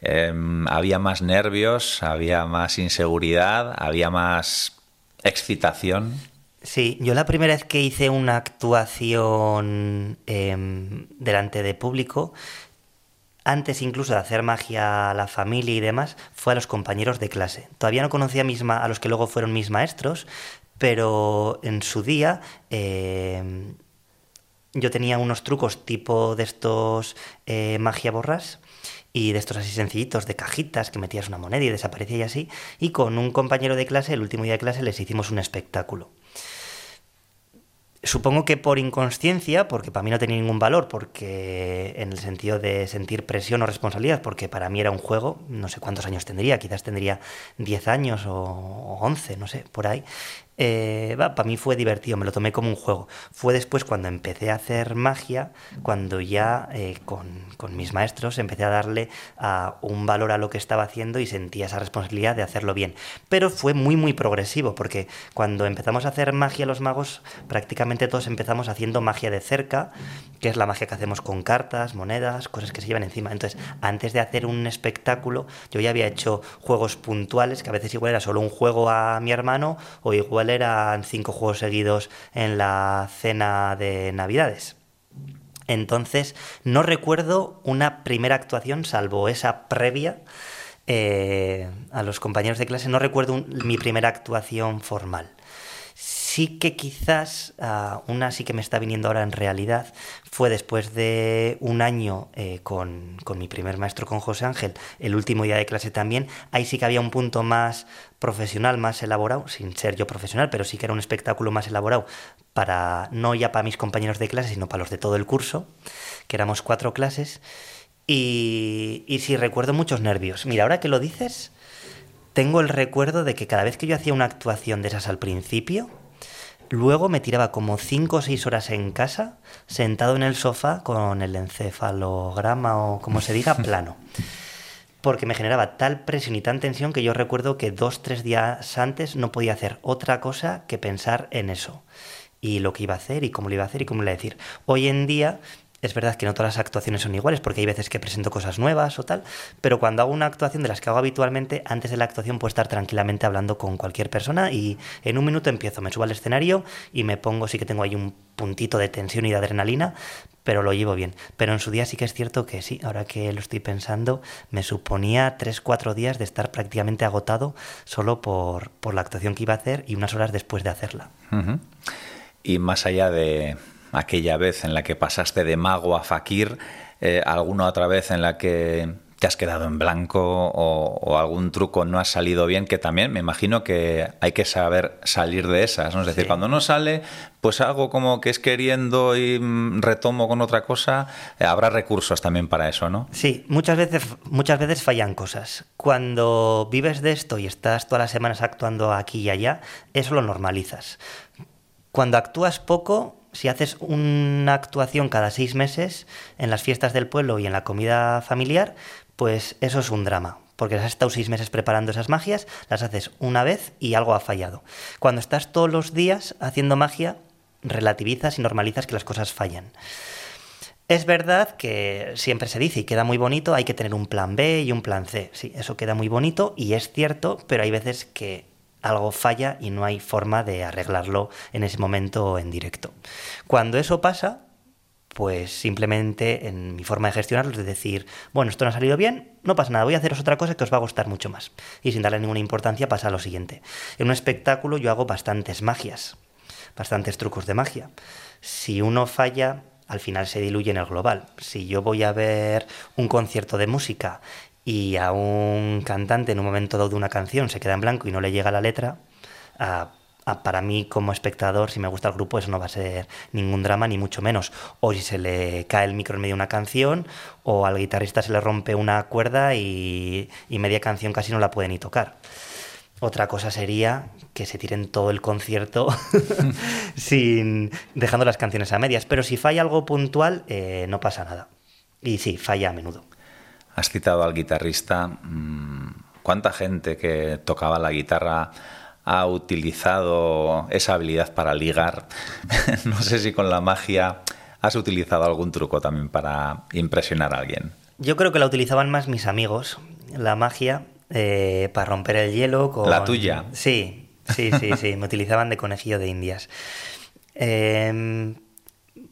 Em, había más nervios, había más inseguridad, había más excitación. Sí, yo la primera vez que hice una actuación em, delante de público, antes incluso de hacer magia a la familia y demás, fue a los compañeros de clase. Todavía no conocía misma, a los que luego fueron mis maestros, pero en su día em, yo tenía unos trucos tipo de estos eh, magia borras y de estos así sencillitos, de cajitas, que metías una moneda y desaparecía y así. Y con un compañero de clase, el último día de clase, les hicimos un espectáculo. Supongo que por inconsciencia, porque para mí no tenía ningún valor, porque en el sentido de sentir presión o responsabilidad, porque para mí era un juego, no sé cuántos años tendría, quizás tendría 10 años o 11, no sé, por ahí. Eh, para mí fue divertido, me lo tomé como un juego. Fue después cuando empecé a hacer magia, cuando ya eh, con, con, mis maestros empecé a darle a un valor a lo que estaba haciendo y sentía esa responsabilidad de hacerlo bien. Pero fue muy, muy progresivo, porque cuando empezamos a hacer magia los magos, prácticamente todos empezamos haciendo magia de cerca, que es la magia que hacemos con cartas, monedas, cosas que se llevan encima. Entonces, antes de hacer un espectáculo, yo ya había hecho juegos puntuales, que a veces igual era solo un juego a mi hermano, o igual eran cinco juegos seguidos en la cena de Navidades. Entonces, no recuerdo una primera actuación, salvo esa previa eh, a los compañeros de clase, no recuerdo mi primera actuación formal. Sí que quizás uh, una sí que me está viniendo ahora en realidad fue después de un año eh, con, con, mi primer maestro, con José Ángel, el último día de clase también. Ahí sí que había un punto más profesional, más elaborado, sin ser yo profesional, pero sí que era un espectáculo más elaborado para, no ya para mis compañeros de clase, sino para los de todo el curso, que éramos cuatro clases. Y, y sí, recuerdo muchos nervios. Mira, ahora que lo dices, tengo el recuerdo de que cada vez que yo hacía una actuación de esas al principio, Luego me tiraba como 5 o 6 horas en casa, sentado en el sofá con el encefalograma o como se diga, plano. Porque me generaba tal presión y tan tensión que yo recuerdo que dos, tres días antes no podía hacer otra cosa que pensar en eso. Y lo que iba a hacer y cómo lo iba a hacer y cómo le iba a decir. Hoy en día es verdad que no todas las actuaciones son iguales porque hay veces que presento cosas nuevas o tal, pero cuando hago una actuación de las que hago habitualmente, antes de la actuación puedo estar tranquilamente hablando con cualquier persona y en un minuto empiezo, me subo al escenario y me pongo, sí que tengo ahí un puntito de tensión y de adrenalina, pero lo llevo bien. Pero en su día sí que es cierto que sí, ahora que lo estoy pensando, me suponía 3-4 días de estar prácticamente agotado solo por, por, la actuación que iba a hacer y unas horas después de hacerla. Y más allá de aquella vez en la que pasaste de mago a fakir, eh, alguna otra vez en la que te has quedado en blanco o, o, algún truco no ha salido bien, que también me imagino que hay que saber salir de esas. ¿no? Es decir, cuando no sale, pues hago como que es queriendo y retomo con otra cosa. Eh, habrá recursos también para eso, ¿no? Sí, muchas veces, muchas veces fallan cosas. Cuando vives de esto y estás todas las semanas actuando aquí y allá, eso lo normalizas. Cuando actúas poco, si haces una actuación cada seis meses en las fiestas del pueblo y en la comida familiar, pues eso es un drama. Porque has estado seis meses preparando esas magias, las haces una vez y algo ha fallado. Cuando estás todos los días haciendo magia, relativizas y normalizas que las cosas fallan. Es verdad que siempre se dice y queda muy bonito, hay que tener un plan B y un plan C. Sí, eso queda muy bonito y es cierto, pero hay veces que algo falla y no hay forma de arreglarlo en ese momento en directo. Cuando eso pasa, pues simplemente en mi forma de gestionarlo es decir, bueno, esto no ha salido bien, no pasa nada, voy a haceros otra cosa que os va a gustar mucho más. Y sin darle ninguna importancia pasa lo siguiente. En un espectáculo yo hago bastantes magias, bastantes trucos de magia. Si uno falla, al final se diluye en el global. Si yo voy a ver un concierto de música y a un cantante en un momento dado de una canción se queda en blanco y no le llega la letra, a, a, para mí como espectador, si me gusta el grupo, eso no va a ser ningún drama, ni mucho menos. O si se le cae el micro en medio de una canción, o al guitarrista se le rompe una cuerda y, y media canción casi no la puede ni tocar. Otra cosa sería que se tiren todo el concierto sin dejando las canciones a medias. Pero si falla algo puntual, eh, no pasa nada. Y sí, falla a menudo. Has citado al guitarrista. ¿Cuánta gente que tocaba la guitarra ha utilizado esa habilidad para ligar? no sé si con la magia has utilizado algún truco también para impresionar a alguien. Yo creo que la utilizaban más mis amigos, la magia, eh, para romper el hielo. Con... La tuya. Sí, sí, sí, sí. me utilizaban de conejillo de indias. Eh,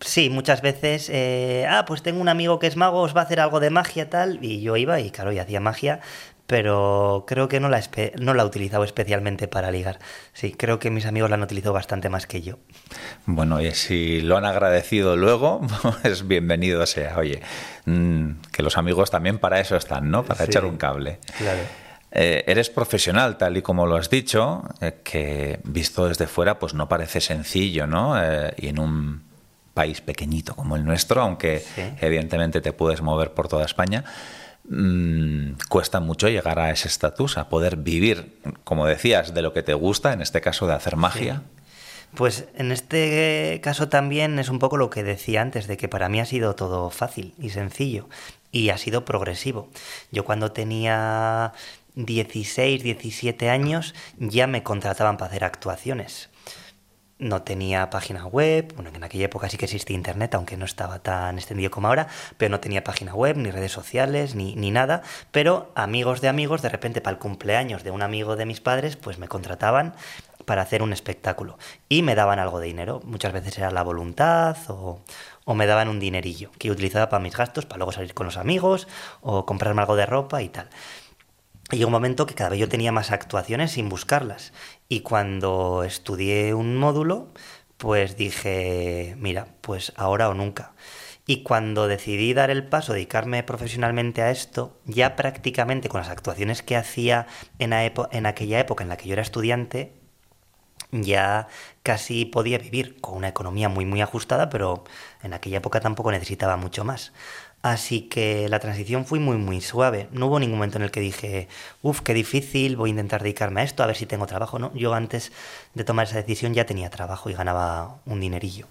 sí, muchas veces, eh, ah, pues tengo un amigo que es mago, os va a hacer algo de magia tal, y yo iba y claro, y hacía magia, pero creo que no la, no la he utilizado especialmente para ligar. Sí, creo que mis amigos la han utilizado bastante más que yo. Bueno, y si lo han agradecido luego, pues bienvenido sea. Oye, mmm, que los amigos también para eso están, ¿no? Para sí, echar un cable. Claro. Eh, eres profesional, tal y como lo has dicho, eh, que visto desde fuera, pues no parece sencillo, ¿no? Eh, y en un país pequeñito como el nuestro, aunque sí. evidentemente te puedes mover por toda España. mm, cuesta mucho llegar a ese estatus, a poder vivir, como decías, de lo que te gusta, en este caso de hacer magia. Pues en este caso también es un poco lo que decía antes, de que para mí ha sido todo fácil y sencillo y ha sido progresivo. Yo cuando tenía 16, 17 años ya me contrataban para hacer actuaciones. No tenía página web, bueno, en aquella época sí que existía internet, aunque no estaba tan extendido como ahora, pero no tenía página web, ni redes sociales, ni, ni nada. Pero amigos de amigos, de repente para el cumpleaños de un amigo de mis padres, pues me contrataban para hacer un espectáculo. Y me daban algo de dinero. Muchas veces era la voluntad o, o me daban un dinerillo que utilizaba para mis gastos, para luego salir con los amigos o comprarme algo de ropa y tal. Llegó un momento que cada vez yo tenía más actuaciones sin buscarlas. Y cuando estudié un módulo, pues dije, mira, pues ahora o nunca. Y cuando decidí dar el paso, dedicarme profesionalmente a esto, ya prácticamente con las actuaciones que hacía en, en aquella época en la que yo era estudiante, ya casi podía vivir con una economía muy muy ajustada, pero en aquella época tampoco necesitaba mucho más. Así que la transición fue muy muy suave. No hubo ningún momento en el que dije, uff, qué difícil, voy a intentar dedicarme a esto, a ver si tengo trabajo. No, yo antes de tomar esa decisión ya tenía trabajo y ganaba un dinerillo.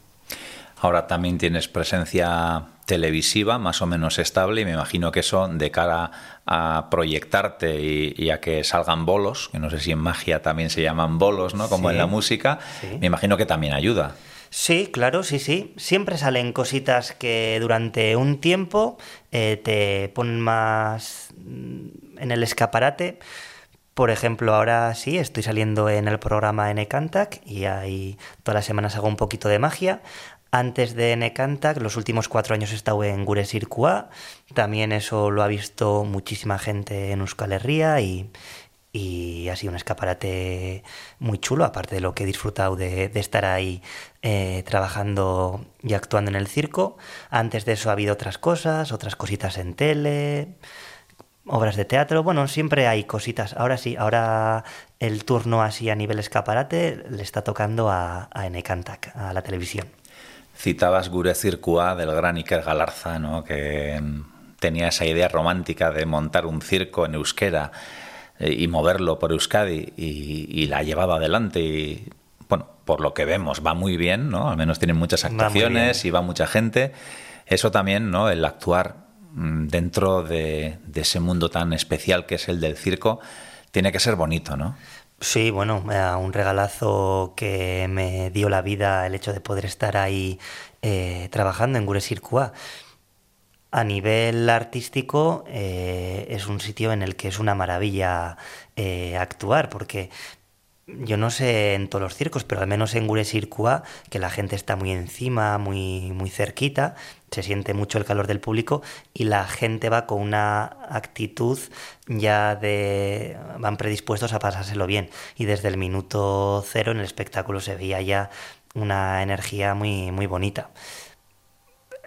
Ahora también tienes presencia televisiva más o menos estable y me imagino que eso de cara a proyectarte y, a que salgan bolos, que no sé si en magia también se llaman bolos, ¿no? Como en la música, me imagino que también ayuda. Sí, claro, sí, sí. Siempre salen cositas que durante un tiempo eh, te ponen más mm, en el escaparate. Por ejemplo, ahora sí, estoy saliendo en el programa N-Cantac y ahí todas las semanas hago un poquito de magia. Antes de N-Cantac, los últimos cuatro años he estado en Gure Circua. También eso lo ha visto muchísima gente en Euskal Herria y ha sido un escaparate muy chulo, aparte de lo que he disfrutado de, estar ahí eh, trabajando y actuando en el circo. Antes de eso ha habido otras cosas, otras cositas en tele, obras de teatro, bueno, siempre hay cositas. Ahora sí, ahora el turno así a nivel escaparate le está tocando a, a Enecantac, a la televisión. Citabas Gure Circua del gran Iker Galarza, ¿no? que tenía esa idea romántica de montar un circo en euskera eh, y moverlo por Euskadi y, la ha llevado adelante y por lo que vemos va muy bien, ¿no? Al menos tiene muchas actuaciones y va mucha gente. Eso también, ¿no? El actuar mm, dentro de, ese mundo tan especial que es el del circo tiene que ser bonito, ¿no? Sí, bueno, un regalazo que me dio la vida el hecho de poder estar ahí eh, trabajando en Gure Circua a nivel artístico eh, es un sitio en el que es una maravilla eh, actuar, porque yo no sé en todos los circos, pero al menos en Gure Circua, que la gente está muy encima, muy, muy cerquita, se siente mucho el calor del público y la gente va con una actitud ya de... van predispuestos a pasárselo bien. Y desde el minuto cero en el espectáculo se veía ya una energía muy, muy bonita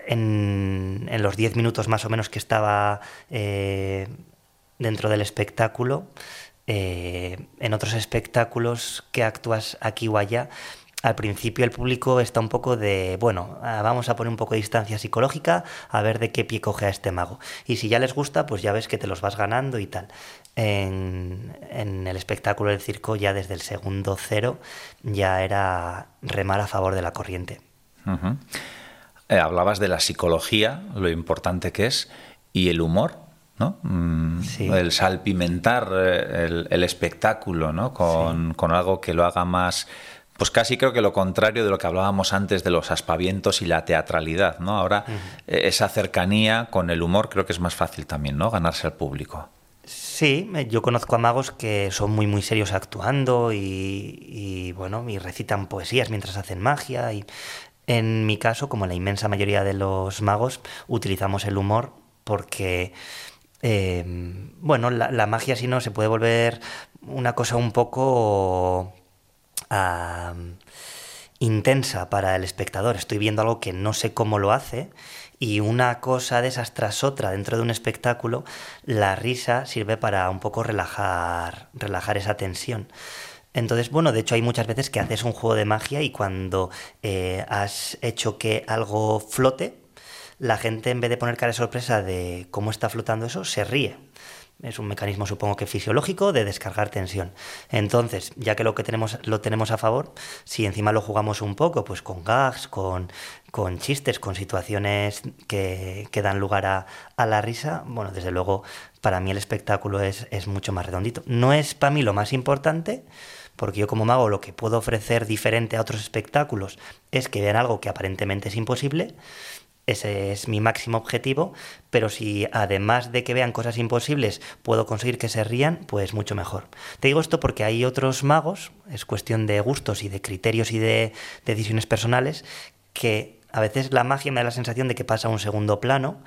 en, los 10 minutos más o menos que estaba eh, dentro del espectáculo, eh, en otros espectáculos que actúas aquí o allá, al principio el público está un poco de, bueno, ah, vamos a poner un poco de distancia psicológica a ver de qué pie coge a este mago. Y si ya les gusta, pues ya ves que te los vas ganando y tal. En, el espectáculo del circo ya desde el segundo cero ya era remar a favor de la corriente. Eh, hablabas de la psicología, lo importante que es, y el humor, ¿no? Mm, el salpimentar eh, el, espectáculo, ¿no? Con, algo que lo haga más... Pues casi creo que lo contrario de lo que hablábamos antes de los aspavientos y la teatralidad, ¿no? Ahora eh, esa cercanía con el humor creo que es más fácil también, ¿no? Ganarse al público. Sí, yo conozco a magos que son muy muy serios actuando y, y, bueno, y recitan poesías mientras hacen magia y en mi caso, como la inmensa mayoría de los magos, utilizamos el humor porque, em, bueno, la, magia si no se puede volver una cosa un poco intensa para el espectador. Estoy viendo algo que no sé cómo lo hace y una cosa de esas tras otra dentro de un espectáculo, la risa sirve para un poco relajar, relajar esa tensión. Entonces, bueno, de hecho hay muchas veces que haces un juego de magia y cuando eh, has hecho que algo flote, la gente en vez de poner cara de sorpresa de cómo está flotando eso, se ríe. Es un mecanismo, supongo que fisiológico, de descargar tensión. Entonces, ya que lo que tenemos lo tenemos a favor, si encima lo jugamos un poco, pues con gags, con, con chistes, con situaciones que, que dan lugar a, la risa, bueno, desde luego, para mí el espectáculo es, es mucho más redondito. No es para mí lo más importante, porque yo como mago lo que puedo ofrecer diferente a otros espectáculos es que vean algo que aparentemente es imposible, ese es mi máximo objetivo, pero si además de que vean cosas imposibles puedo conseguir que se rían, pues mucho mejor. Te digo esto porque hay otros magos, es cuestión de gustos y de criterios y de decisiones personales, que a veces la magia me da la sensación de que pasa a un segundo plano,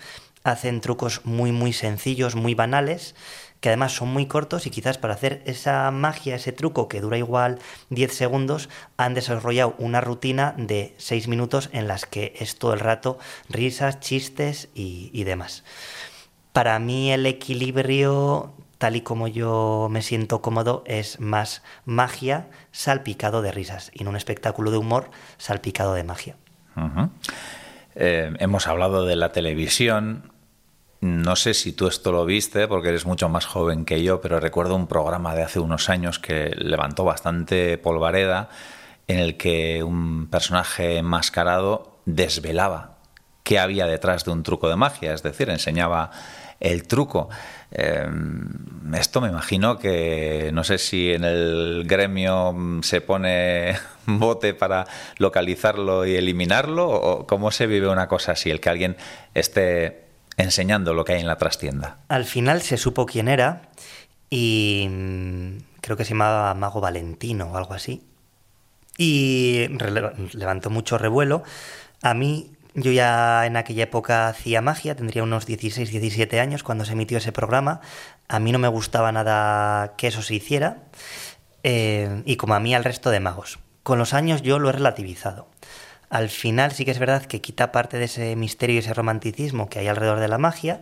hacen trucos muy muy sencillos, muy banales, que además son muy cortos y quizás para hacer esa magia, ese truco que dura igual 10 segundos, han desarrollado una rutina de 6 minutos en las que es todo el rato risas, chistes y, demás. Para mí el equilibrio, tal y como yo me siento cómodo, es más magia salpicado de risas y no un espectáculo de humor salpicado de magia. Eh, hemos hablado de la televisión, no sé si tú esto lo viste, porque eres mucho más joven que yo, pero recuerdo un programa de hace unos años que levantó bastante polvareda, en el que un personaje enmascarado desvelaba qué había detrás de un truco de magia, es decir, enseñaba el truco. Eh, esto me imagino que no sé si en el gremio se pone bote para localizarlo y eliminarlo, o cómo se vive una cosa así, el que alguien esté enseñando lo que hay en la trastienda. Al final se supo quién era y mm, creo que se llamaba Mago Valentino o algo así. Y levantó mucho revuelo. A mí, yo ya en aquella época hacía magia, tendría unos 16, 17 años cuando se emitió ese programa. A mí no me gustaba nada que eso se hiciera. Eh, y como a mí al resto de magos. Con los años yo lo he relativizado al final sí que es verdad que quita parte de ese misterio y ese romanticismo que hay alrededor de la magia.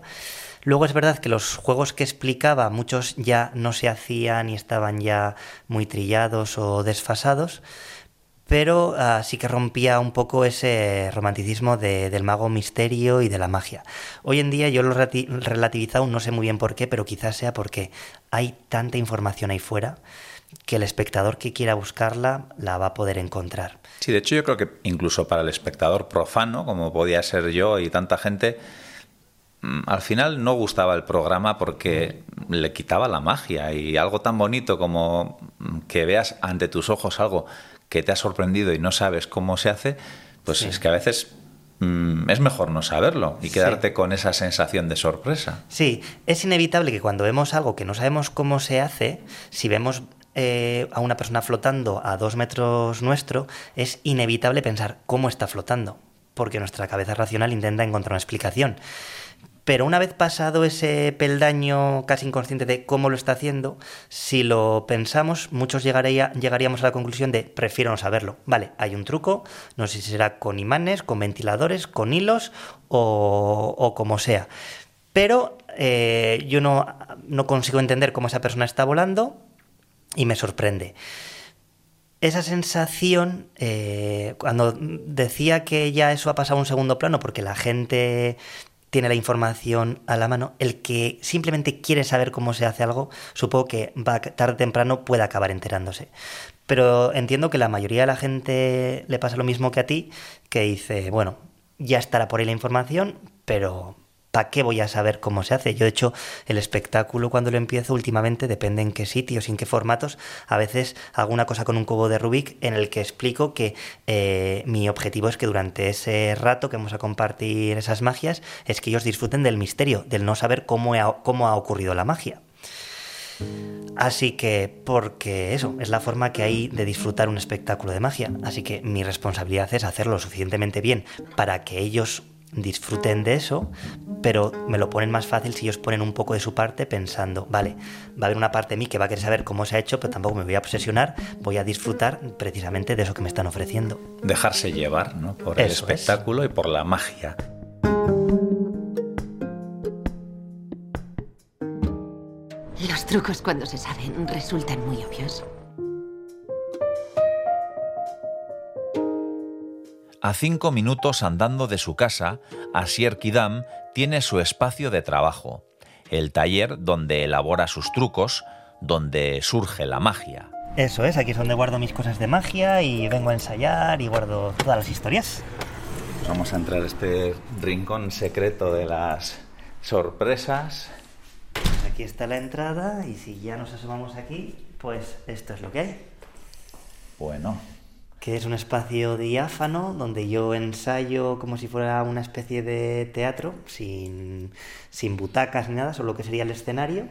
Luego es verdad que los juegos que explicaba, muchos ya no se hacían y estaban ya muy trillados o desfasados, pero uh, sí que rompía un poco ese romanticismo de, del mago misterio y de la magia. Hoy en día yo lo he relativizado, no sé muy bien por qué, pero quizás sea porque hay tanta información ahí fuera que el espectador que quiera buscarla la va a poder encontrar. Sí, de hecho yo creo que incluso para el espectador profano, como podía ser yo y tanta gente, mm, al final no gustaba el programa porque le quitaba la magia y algo tan bonito como que veas ante tus ojos algo que te ha sorprendido y no sabes cómo se hace, pues sí. es que a veces mm, es mejor no saberlo y quedarte sí. con esa sensación de sorpresa. Sí, es inevitable que cuando vemos algo que no sabemos cómo se hace, si vemos eh, a una persona flotando a dos metros nuestro, es inevitable pensar cómo está flotando, porque nuestra cabeza racional intenta encontrar una explicación. Pero una vez pasado ese peldaño casi inconsciente de cómo lo está haciendo, si lo pensamos, muchos llegaría, llegaríamos a la conclusión de prefiero no saberlo. Vale, hay un truco, no sé si será con imanes, con ventiladores, con hilos o, o como sea. Pero eh, yo no, no consigo entender cómo esa persona está volando, y me sorprende. Esa sensación, eh, cuando decía que ya eso ha pasado a un segundo plano porque la gente tiene la información a la mano, el que simplemente quiere saber cómo se hace algo, supongo que va tarde o temprano puede acabar enterándose. Pero entiendo que la mayoría de la gente le pasa lo mismo que a ti, que dice, bueno, ya estará por ahí la información, pero ¿para qué voy a saber cómo se hace? Yo, de hecho, el espectáculo cuando lo empiezo últimamente, depende en qué sitios y en qué formatos, a veces hago una cosa con un cubo de Rubik en el que explico que eh, mi objetivo es que durante ese rato que vamos a compartir esas magias, es que ellos disfruten del misterio, del no saber cómo ha, cómo ha ocurrido la magia. Así que, porque eso, es la forma que hay de disfrutar un espectáculo de magia. Así que mi responsabilidad es hacerlo lo suficientemente bien para que ellos disfruten de eso, pero me lo ponen más fácil si ellos ponen un poco de su parte pensando, vale, va a haber una parte de mí que va a querer saber cómo se ha hecho, pero tampoco me voy a obsesionar, voy a disfrutar precisamente de eso que me están ofreciendo. Dejarse llevar, ¿no? Por el espectáculo es. y por la magia. Los trucos cuando se saben resultan muy obvios. A cinco minutos andando de su casa, Asier Kidam tiene su espacio de trabajo, el taller donde elabora sus trucos, donde surge la magia. Eso es, aquí es donde guardo mis cosas de magia y vengo a ensayar y guardo todas las historias. Vamos a entrar a este rincón secreto de las sorpresas. Aquí está la entrada y si ya nos asomamos aquí, pues esto es lo que hay. Bueno, que es un espacio diáfano donde yo ensayo como si fuera una especie de teatro, sin, sin butacas ni nada, solo que sería el escenario.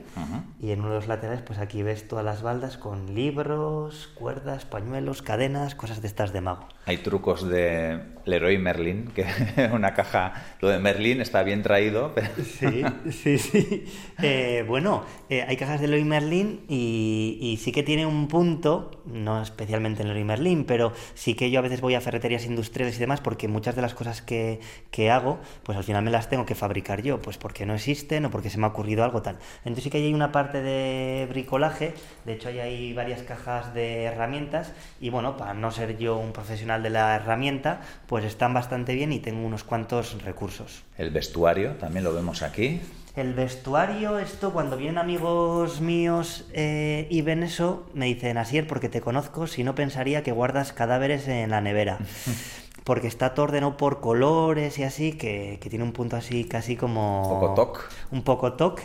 Y en uno de los laterales, pues aquí ves todas las baldas con libros, cuerdas, pañuelos, cadenas, cosas de estas de mago. Hay trucos de Leroy Merlin, que una caja, lo de Merlin está bien traído, Sí, sí, sí. Eh, bueno, eh, hay cajas de Leroy Merlin y, y sí que tiene un punto, no especialmente en Leroy Merlin, pero sí que yo a veces voy a ferreterías industriales y demás porque muchas de las cosas que, que hago, pues al final me las tengo que fabricar yo, pues porque no existen o porque se me ha ocurrido algo tal. Entonces sí que hay una parte de bricolaje, de hecho ahí hay varias cajas de herramientas y bueno, para no ser yo un profesional de la herramienta, pues están bastante bien y tengo unos cuantos recursos. el vestuario también lo vemos aquí. El vestuario, esto cuando vienen amigos míos eh, y ven eso, me dicen, Asier, porque te conozco, si no pensaría que guardas cadáveres en la nevera. Porque está todo ordenado por colores y así, que, que tiene un punto así casi como... Un poco toc. Un poco toc,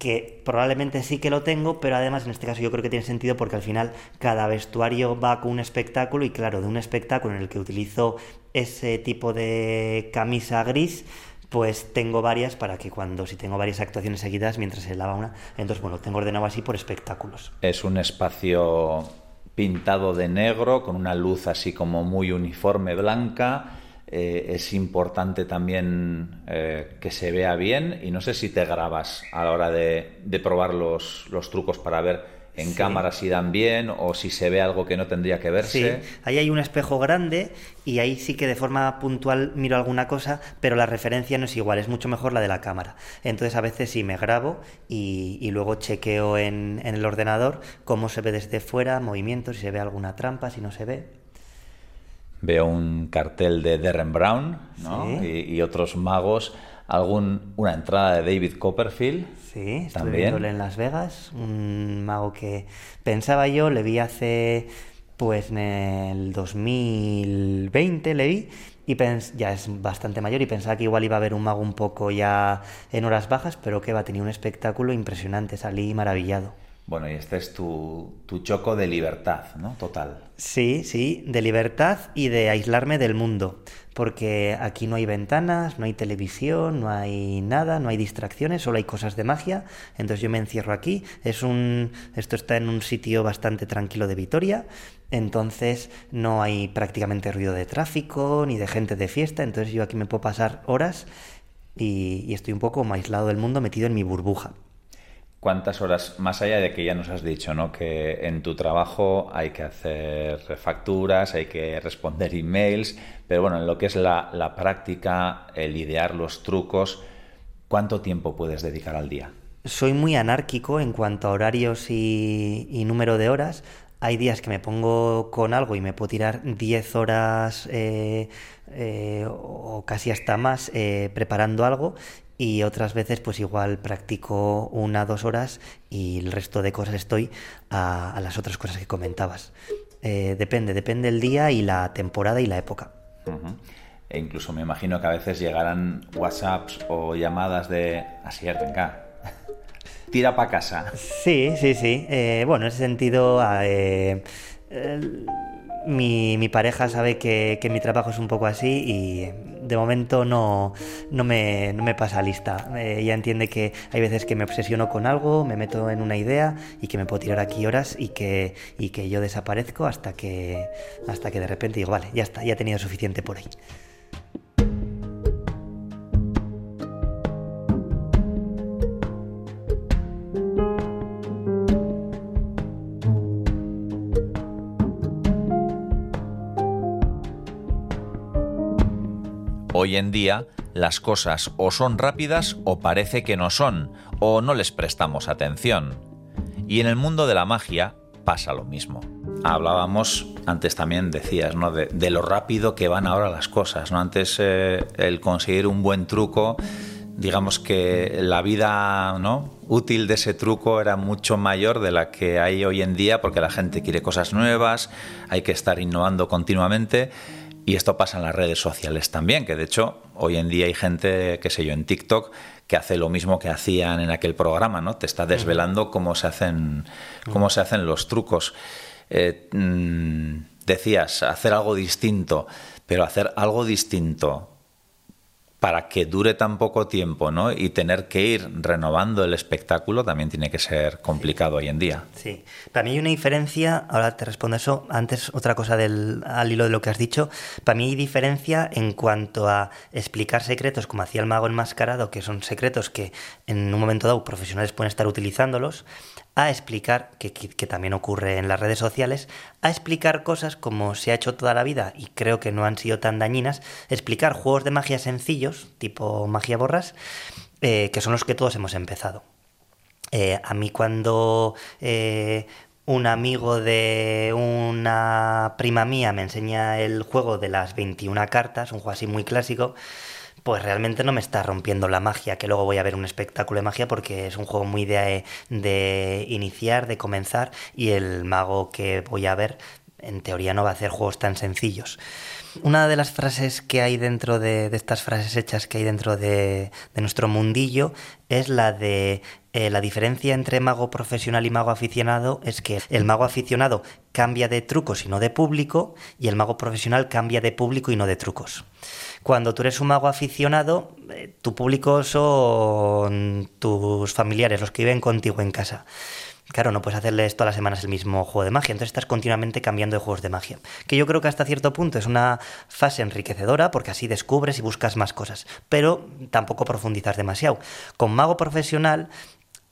que probablemente sí que lo tengo, pero además en este caso yo creo que tiene sentido porque al final cada vestuario va con un espectáculo y claro, de un espectáculo en el que utilizo ese tipo de camisa gris, pues tengo varias para que cuando, si tengo varias actuaciones seguidas, mientras se lava una, entonces bueno, tengo ordenado así por espectáculos. Es un espacio pintado de negro, con una luz así como muy uniforme blanca. Eh, es importante también eh, que se vea bien y no sé si te grabas a la hora de, de probar los, los trucos para ver en Sí. cámara si dan bien o si se ve algo que no tendría que Sí, verse. ahí hay un espejo grande y ahí sí que de forma puntual miro alguna cosa, pero la referencia no es igual, es mucho mejor la de la cámara. Entonces a veces sí me grabo y, y luego chequeo en, en el ordenador cómo se ve desde fuera, movimientos, si se ve alguna trampa, si no se ve. Veo un cartel de Derren Brown ¿no? Sí. y, y otros magos. Algún, una entrada de David Copperfield. Sí, estuve También. viéndole en Las Vegas, un mago que pensaba yo, le vi hace, pues en el 2020 le vi, y pens- ya es bastante mayor y pensaba que igual iba a haber un mago un poco ya en horas bajas, pero que va, tenía un espectáculo impresionante, salí maravillado. Bueno, y este es tu, tu choco de libertad, ¿no? Total. Sí, sí, de libertad y de aislarme del mundo, porque aquí no hay ventanas, no hay televisión, no hay nada, no hay distracciones, solo hay cosas de magia, entonces yo me encierro aquí, es un esto está en un sitio bastante tranquilo de Vitoria, entonces no hay prácticamente ruido de tráfico ni de gente de fiesta, entonces yo aquí me puedo pasar horas y, y estoy un poco aislado del mundo, metido en mi burbuja. ¿Cuántas horas, más allá de que ya nos has dicho, ¿no? Que en tu trabajo hay que hacer facturas, hay que responder emails, pero bueno, en lo que es la, la práctica, el idear los trucos, ¿cuánto tiempo puedes dedicar al día? soy muy anárquico en cuanto a horarios y, y número de horas. Hay días que me pongo con algo y me puedo tirar 10 horas eh, eh, o casi hasta más eh, preparando algo y otras veces pues igual practico una dos horas y el resto de cosas estoy a, a las otras cosas que comentabas. Eh, depende, depende el día y la temporada y la época. E incluso me imagino que a veces llegarán WhatsApps o llamadas de así, venga, tira para casa. Sí, sí, sí. Eh, bueno, en ese sentido, eh, el- mi, mi pareja sabe que, que mi trabajo es un poco así y de momento no, no, me, no me pasa lista. Eh, ella entiende que hay veces que me obsesiono con algo, me meto en una idea y que me puedo tirar aquí horas y que, y que yo desaparezco hasta que, hasta que de repente digo, vale, ya está, ya he tenido suficiente por ahí. Hoy en día, las cosas o son rápidas o parece que no son, o no les prestamos atención. Y en el mundo de la magia pasa lo mismo. Hablábamos antes también, decías, ¿no? De, lo rápido que van ahora las cosas, ¿no? Antes eh, el conseguir un buen truco, digamos que la vida, ¿no? útil de ese truco era mucho mayor de la que hay hoy en día porque la gente quiere cosas nuevas, hay que estar innovando continuamente y esto pasa en las redes sociales también, que de hecho hoy en día hay gente, qué sé yo, en TikTok que hace lo mismo que hacían en aquel programa, ¿no? Te está desvelando cómo se hacen, cómo se hacen los trucos. Eh, mm, decías, hacer algo distinto, pero hacer algo distinto para que dure tan poco tiempo ¿no? y tener que ir renovando el espectáculo también tiene que ser complicado hoy en día. Sí, para mí hay una diferencia, ahora te respondo eso, antes otra cosa del, al hilo de lo que has dicho, para mí hay diferencia en cuanto a explicar secretos como hacía el mago enmascarado, que son secretos que en un momento dado profesionales pueden estar utilizándolos, a explicar, que, también ocurre en las redes sociales, a explicar cosas como se ha hecho toda la vida y creo que no han sido tan dañinas, explicar juegos de magia sencillos, tipo magia borras, eh, que son los que todos hemos empezado. Eh, a mí cuando eh, un amigo de una prima mía me enseña el juego de las 21 cartas, un juego así muy clásico, pues realmente no me está rompiendo la magia, que luego voy a ver un espectáculo de magia porque es un juego muy de, de iniciar, de comenzar, y el mago que voy a ver en teoría no va a hacer juegos tan sencillos. Una de las frases que hay dentro de, estas frases hechas que hay dentro de, nuestro mundillo es la de eh, la diferencia entre mago profesional y mago aficionado es que el mago aficionado cambia de trucos y no de público y el mago profesional cambia de público y no de trucos. Cuando tú eres un mago aficionado, eh, tu público son tus familiares, los que viven contigo en casa. Claro, no puedes hacerles todas las semanas el mismo juego de magia, entonces estás continuamente cambiando de juegos de magia. Que yo creo que hasta cierto punto es una fase enriquecedora porque así descubres y buscas más cosas, pero tampoco profundizas demasiado. Con mago profesional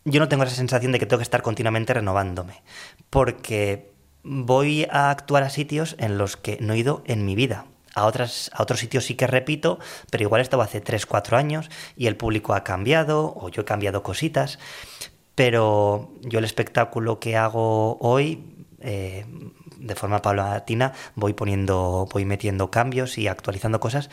yo no tengo esa sensación de que tengo que estar continuamente renovándome, porque voy a actuar a sitios en los que no he ido en mi vida a, otras, a otros sitios sí que repito, pero igual estaba hace 3, 4 años y el público ha cambiado o yo he cambiado cositas. Pero yo el espectáculo que hago hoy, eh, de forma paulatina, voy poniendo, voy metiendo cambios y actualizando cosas,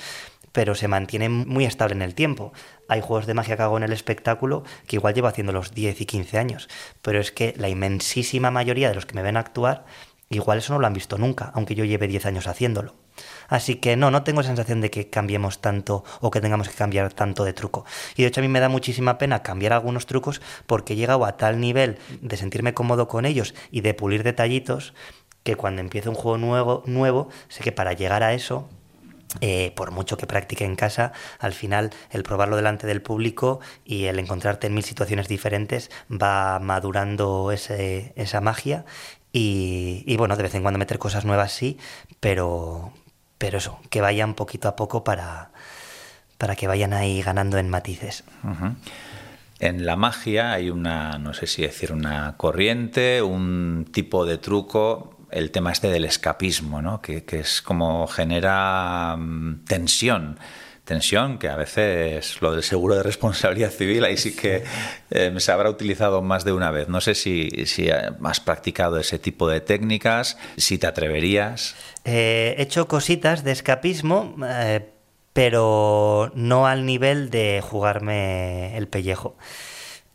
pero se mantiene muy estable en el tiempo. Hay juegos de magia que hago en el espectáculo que igual llevo haciendo los 10 y 15 años, pero es que la inmensísima mayoría de los que me ven actuar, igual eso no lo han visto nunca, aunque yo lleve 10 años haciéndolo. Así que no, no tengo sensación de que cambiemos tanto o que tengamos que cambiar tanto de truco. Y de hecho a mí me da muchísima pena cambiar algunos trucos porque he llegado a tal nivel de sentirme cómodo con ellos y de pulir detallitos que cuando empiezo un juego nuevo, nuevo sé que para llegar a eso eh, por mucho que practique en casa, al final el probarlo delante del público y el encontrarte en mil situaciones diferentes va madurando esa magia y, bueno, de vez en cuando meter cosas nuevas sí, pero, pero eso, que vayan poquito a poco para, para que vayan ahí ganando en matices. En la magia hay una, no sé si decir, una corriente, un tipo de truco, el tema este del escapismo, ¿no? que, que es como genera mm, tensión tensión, que a veces lo del seguro de responsabilidad civil ahí sí que eh, se habrá utilizado más de una vez. No sé si, si has practicado ese tipo de técnicas, si te atreverías. Eh, he hecho cositas de escapismo, eh, pero no al nivel de jugarme el pellejo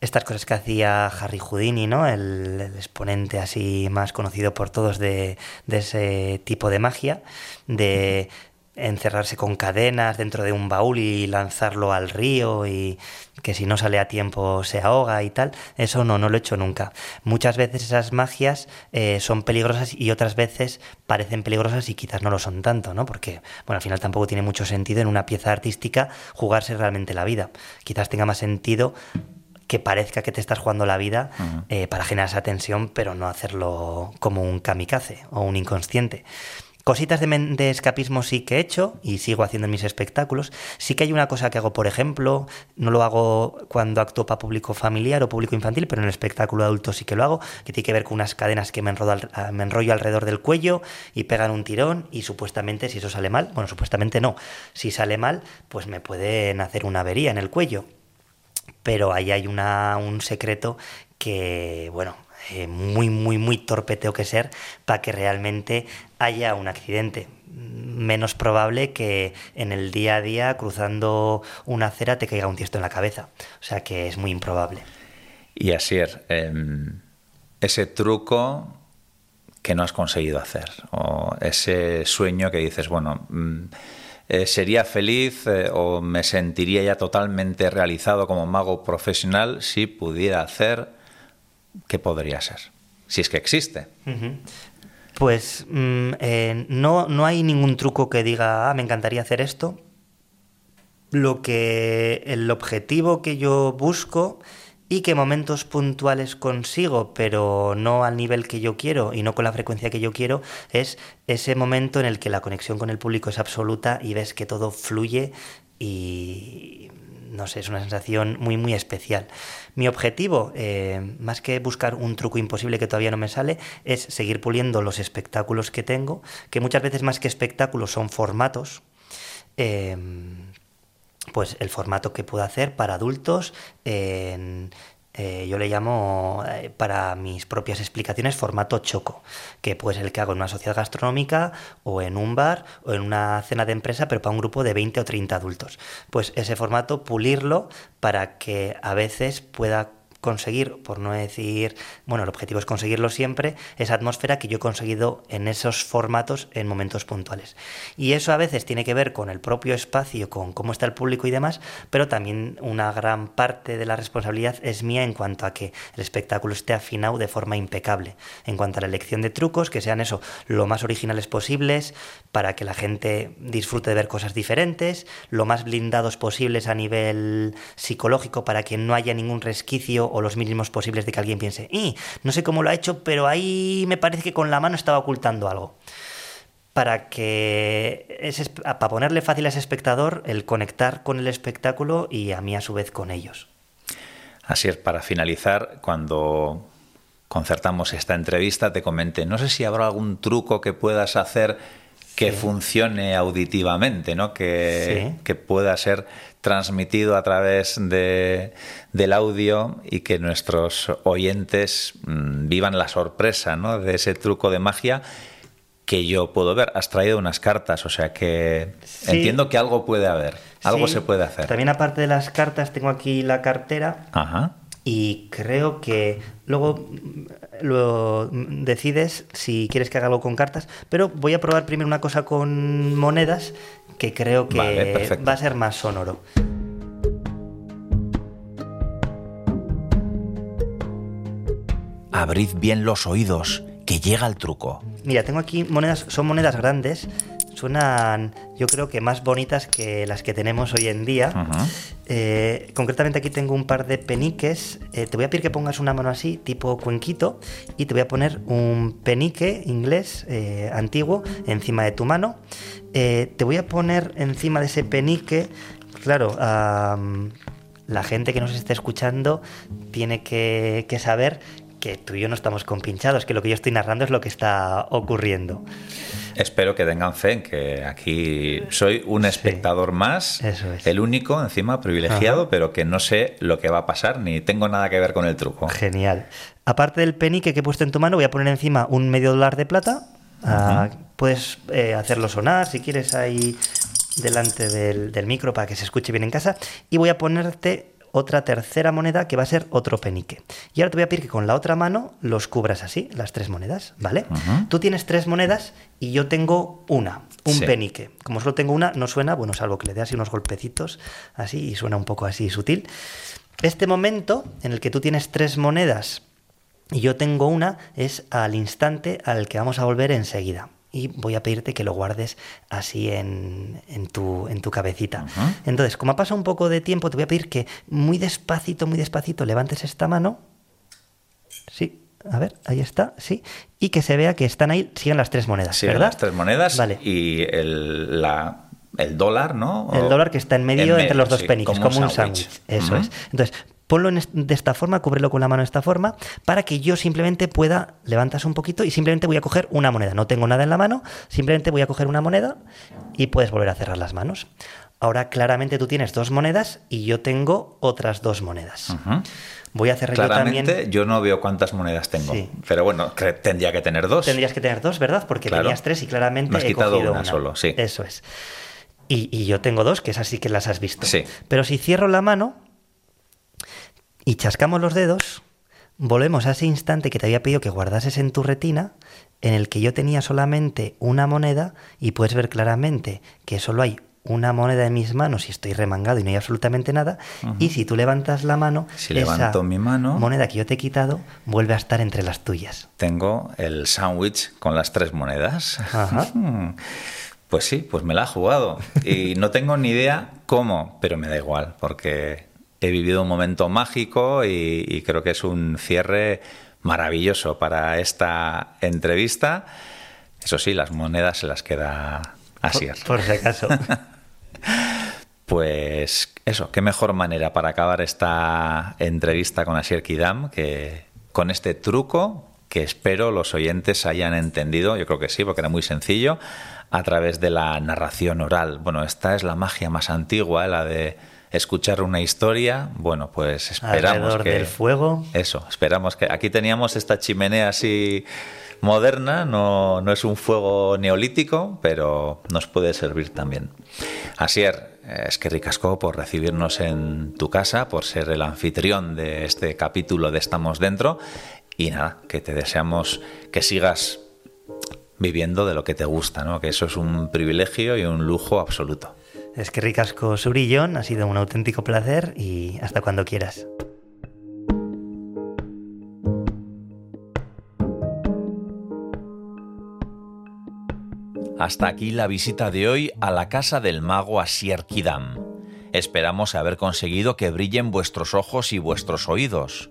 estas cosas que hacía Harry Houdini, ¿no? El, exponente así más conocido por todos de, de, ese tipo de magia, de encerrarse con cadenas dentro de un baúl y lanzarlo al río y que si no sale a tiempo se ahoga y tal, eso no, no lo he hecho nunca. Muchas veces esas magias eh, son peligrosas y otras veces parecen peligrosas y quizás no lo son tanto, ¿no? Porque, bueno, al final tampoco tiene mucho sentido en una pieza artística jugarse realmente la vida. Quizás tenga más sentido que parezca que te estás jugando la vida eh, para generar esa tensión, pero no hacerlo como un kamikaze o un inconsciente. Cositas de, escapismo sí que he hecho y sigo haciendo en mis espectáculos. Sí que hay una cosa que hago, por ejemplo, no lo hago cuando actúo para público familiar o público infantil, pero en el espectáculo adulto sí que lo hago, que tiene que ver con unas cadenas que me, ah, me enrollo alrededor del cuello y pegan un tirón y supuestamente si eso sale mal, bueno, supuestamente no, si sale mal, pues me pueden hacer una avería en el cuello. Pero ahí hay una, un secreto que, bueno, eh, muy, muy, muy torpe tengo que ser para que realmente haya un accidente. Menos probable que en el día a día, cruzando una acera, te caiga un tiesto en la cabeza. O sea que es muy improbable. Y así es. Em, ese truco que no has conseguido hacer, o ese sueño que dices, bueno, mm, eh, sería feliz eh, o me sentiría ya totalmente realizado como mago profesional si pudiera hacer, ¿qué podría ser? Si es que existe. Pues mm, eh, no, no hay ningún truco que diga, ah, me encantaría hacer esto. Lo que el objetivo que yo busco y que momentos puntuales consigo, pero no al nivel que yo quiero y no con la frecuencia que yo quiero, es ese momento en el que la conexión con el público es absoluta y ves que todo fluye y no sé, es una sensación muy, muy especial. Mi objetivo, eh, más que buscar un truco imposible que todavía no me sale, es seguir puliendo los espectáculos que tengo, que muchas veces más que espectáculos son formatos. Eh, pues el formato que puedo hacer para adultos en, eh, yo le llamo eh, para mis propias explicaciones formato choco, que puede ser el que hago en una sociedad gastronómica o en un bar o en una cena de empresa, pero para un grupo de 20 o 30 adultos. Pues ese formato pulirlo para que a veces pueda conseguir, por no decir, bueno, el objetivo es conseguirlo siempre, esa atmósfera que yo he conseguido en esos formatos en momentos puntuales. Y eso a veces tiene que ver con el propio espacio, con cómo está el público y demás, pero también una gran parte de la responsabilidad es mía en cuanto a que el espectáculo esté afinado de forma impecable, en cuanto a la elección de trucos, que sean eso, lo más originales posibles, para que la gente disfrute de ver cosas diferentes, lo más blindados posibles a nivel psicológico, para que no haya ningún resquicio o los mínimos posibles de que alguien piense, y no sé cómo lo ha hecho, pero ahí me parece que con la mano estaba ocultando algo. Para que para ponerle fácil a ese espectador el conectar con el espectáculo y a mí a su vez con ellos. Así es, para finalizar, cuando concertamos esta entrevista, te comenté, no sé si habrá algún truco que puedas hacer que funcione auditivamente, ¿no? Que, que pueda ser transmitido a través de, del audio y que nuestros oyentes mm, vivan la sorpresa ¿no? de ese truco de magia que yo puedo ver. Has traído unas cartas, o sea que entiendo que algo puede haber, algo se puede hacer. También aparte de las cartas tengo aquí la cartera. Ajá. Y creo que luego lo decides si quieres que haga algo con cartas, pero voy a probar primero una cosa con monedas que creo que va a ser más sonoro. Abrid bien los oídos, que llega el truco. Mira, tengo aquí monedas, son monedas grandes, suenan yo creo que más bonitas que las que tenemos hoy en día. Eh, concretamente aquí tengo un par de peniques. Eh, te voy a pedir que pongas una mano así, tipo cuenquito, y te voy a poner un penique inglés eh, antiguo encima de tu mano. te voy a poner encima de ese penique, claro, la gente que nos esté escuchando tiene que, que saber que tú y yo no estamos compinchados, que lo que yo estoy narrando es lo que está ocurriendo. Espero que tengan fe en que aquí soy un espectador más, el único, encima privilegiado, pero que no sé lo que va a pasar ni tengo nada que ver con el truco. Genial. Aparte del penique que he puesto en tu mano, voy a poner encima un medio dólar de plata. Ah, puedes eh, hacerlo sonar si quieres ahí delante del, del micro para que se escuche bien en casa. Y voy a ponerte otra tercera moneda que va a ser otro penique. Y ahora te voy a pedir que con la otra mano los cubras así, las tres monedas, ¿vale? Tú tienes tres monedas y yo tengo una, un penique. Como solo tengo una, no suena, bueno, salvo que le dé así unos golpecitos, así, y suena un poco así sutil. Este momento en el que tú tienes tres monedas y yo tengo una es al instante al que vamos a volver enseguida y voy a pedirte que lo guardes así en, en, tu, en tu cabecita. Entonces, como ha pasado un poco de tiempo, te voy a pedir que muy despacito, muy despacito levantes esta mano. Sí, a ver, ahí está, sí. Y que se vea que están ahí, siguen las tres monedas. Sí, ¿verdad? las tres monedas vale. y el, la, el dólar, ¿no? El dólar que está en medio, entre los dos sí, como, un sándwich. Eso es. Entonces, ponlo de esta forma, cúbrelo con la mano de esta forma, para que yo simplemente pueda, levantas un poquito y simplemente voy a coger una moneda. No tengo nada en la mano, simplemente voy a coger una moneda y puedes volver a cerrar las manos. Ahora claramente tú tienes dos monedas y yo tengo otras dos monedas. Voy a yo Claramente también... yo no veo cuántas monedas tengo. Sí. Pero bueno, tendría que tener dos. Tendrías que tener dos, ¿verdad? Porque Claro. tenías tres y claramente Me has he quitado cogido una solo, sí. Eso es. Y, y yo tengo dos, que esas sí que las has visto. Sí. Pero si cierro la mano y chascamos los dedos, volvemos a ese instante que te había pedido que guardases en tu retina, en el que yo tenía solamente una moneda y puedes ver claramente que solo hay una moneda en mis manos y estoy remangado y no hay absolutamente nada. Y si tú levantas la mano, Si esa levanto mi mano- moneda que yo te he quitado vuelve a estar entre las tuyas. Tengo el sándwich con las tres monedas. Ajá. Pues sí, pues me la ha jugado. Y no tengo ni idea cómo, pero me da igual, porque he vivido un momento mágico y, y creo que es un cierre maravilloso para esta entrevista. Eso sí, las monedas se las queda así. Por, por si acaso. Pues eso, qué mejor manera para acabar esta entrevista con Asier Kidam que con este truco que espero los oyentes hayan entendido, yo creo que sí, porque era muy sencillo, a través de la narración oral. Bueno, esta es la magia más antigua, la de escuchar una historia. Bueno, pues esperamos Alrededor que... del fuego. Eso, esperamos que... Aquí teníamos esta chimenea así moderna, no, no es un fuego neolítico, pero nos puede servir también. Asier, es que ricasco por recibirnos en tu casa, por ser el anfitrión de este capítulo de Estamos Dentro. Y nada, que te deseamos que sigas viviendo de lo que te gusta, ¿no? Que eso es un privilegio y un lujo absoluto. Es que ricasco Surillón, ha sido un auténtico placer y hasta cuando quieras. Hasta aquí la visita de hoy a la casa del mago Asier Kidam. Esperamos haber conseguido que brillen vuestros ojos y vuestros oídos.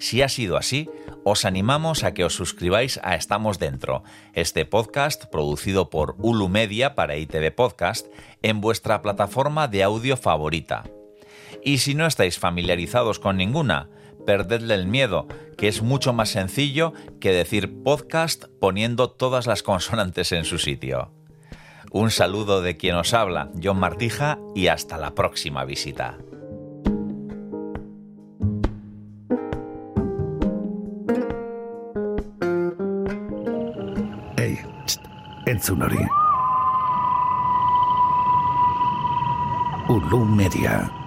Si ha sido así, os animamos a que os suscribáis a Estamos Dentro, este podcast producido por Ulu Media para ITV Podcast, en vuestra plataforma de audio favorita. Y si no estáis familiarizados con ninguna, perdedle el miedo, que es mucho más sencillo que decir podcast poniendo todas las consonantes en su sitio. Un saludo de quien os habla, John Martija, y hasta la próxima visita. Entzun hori. Ulu Media.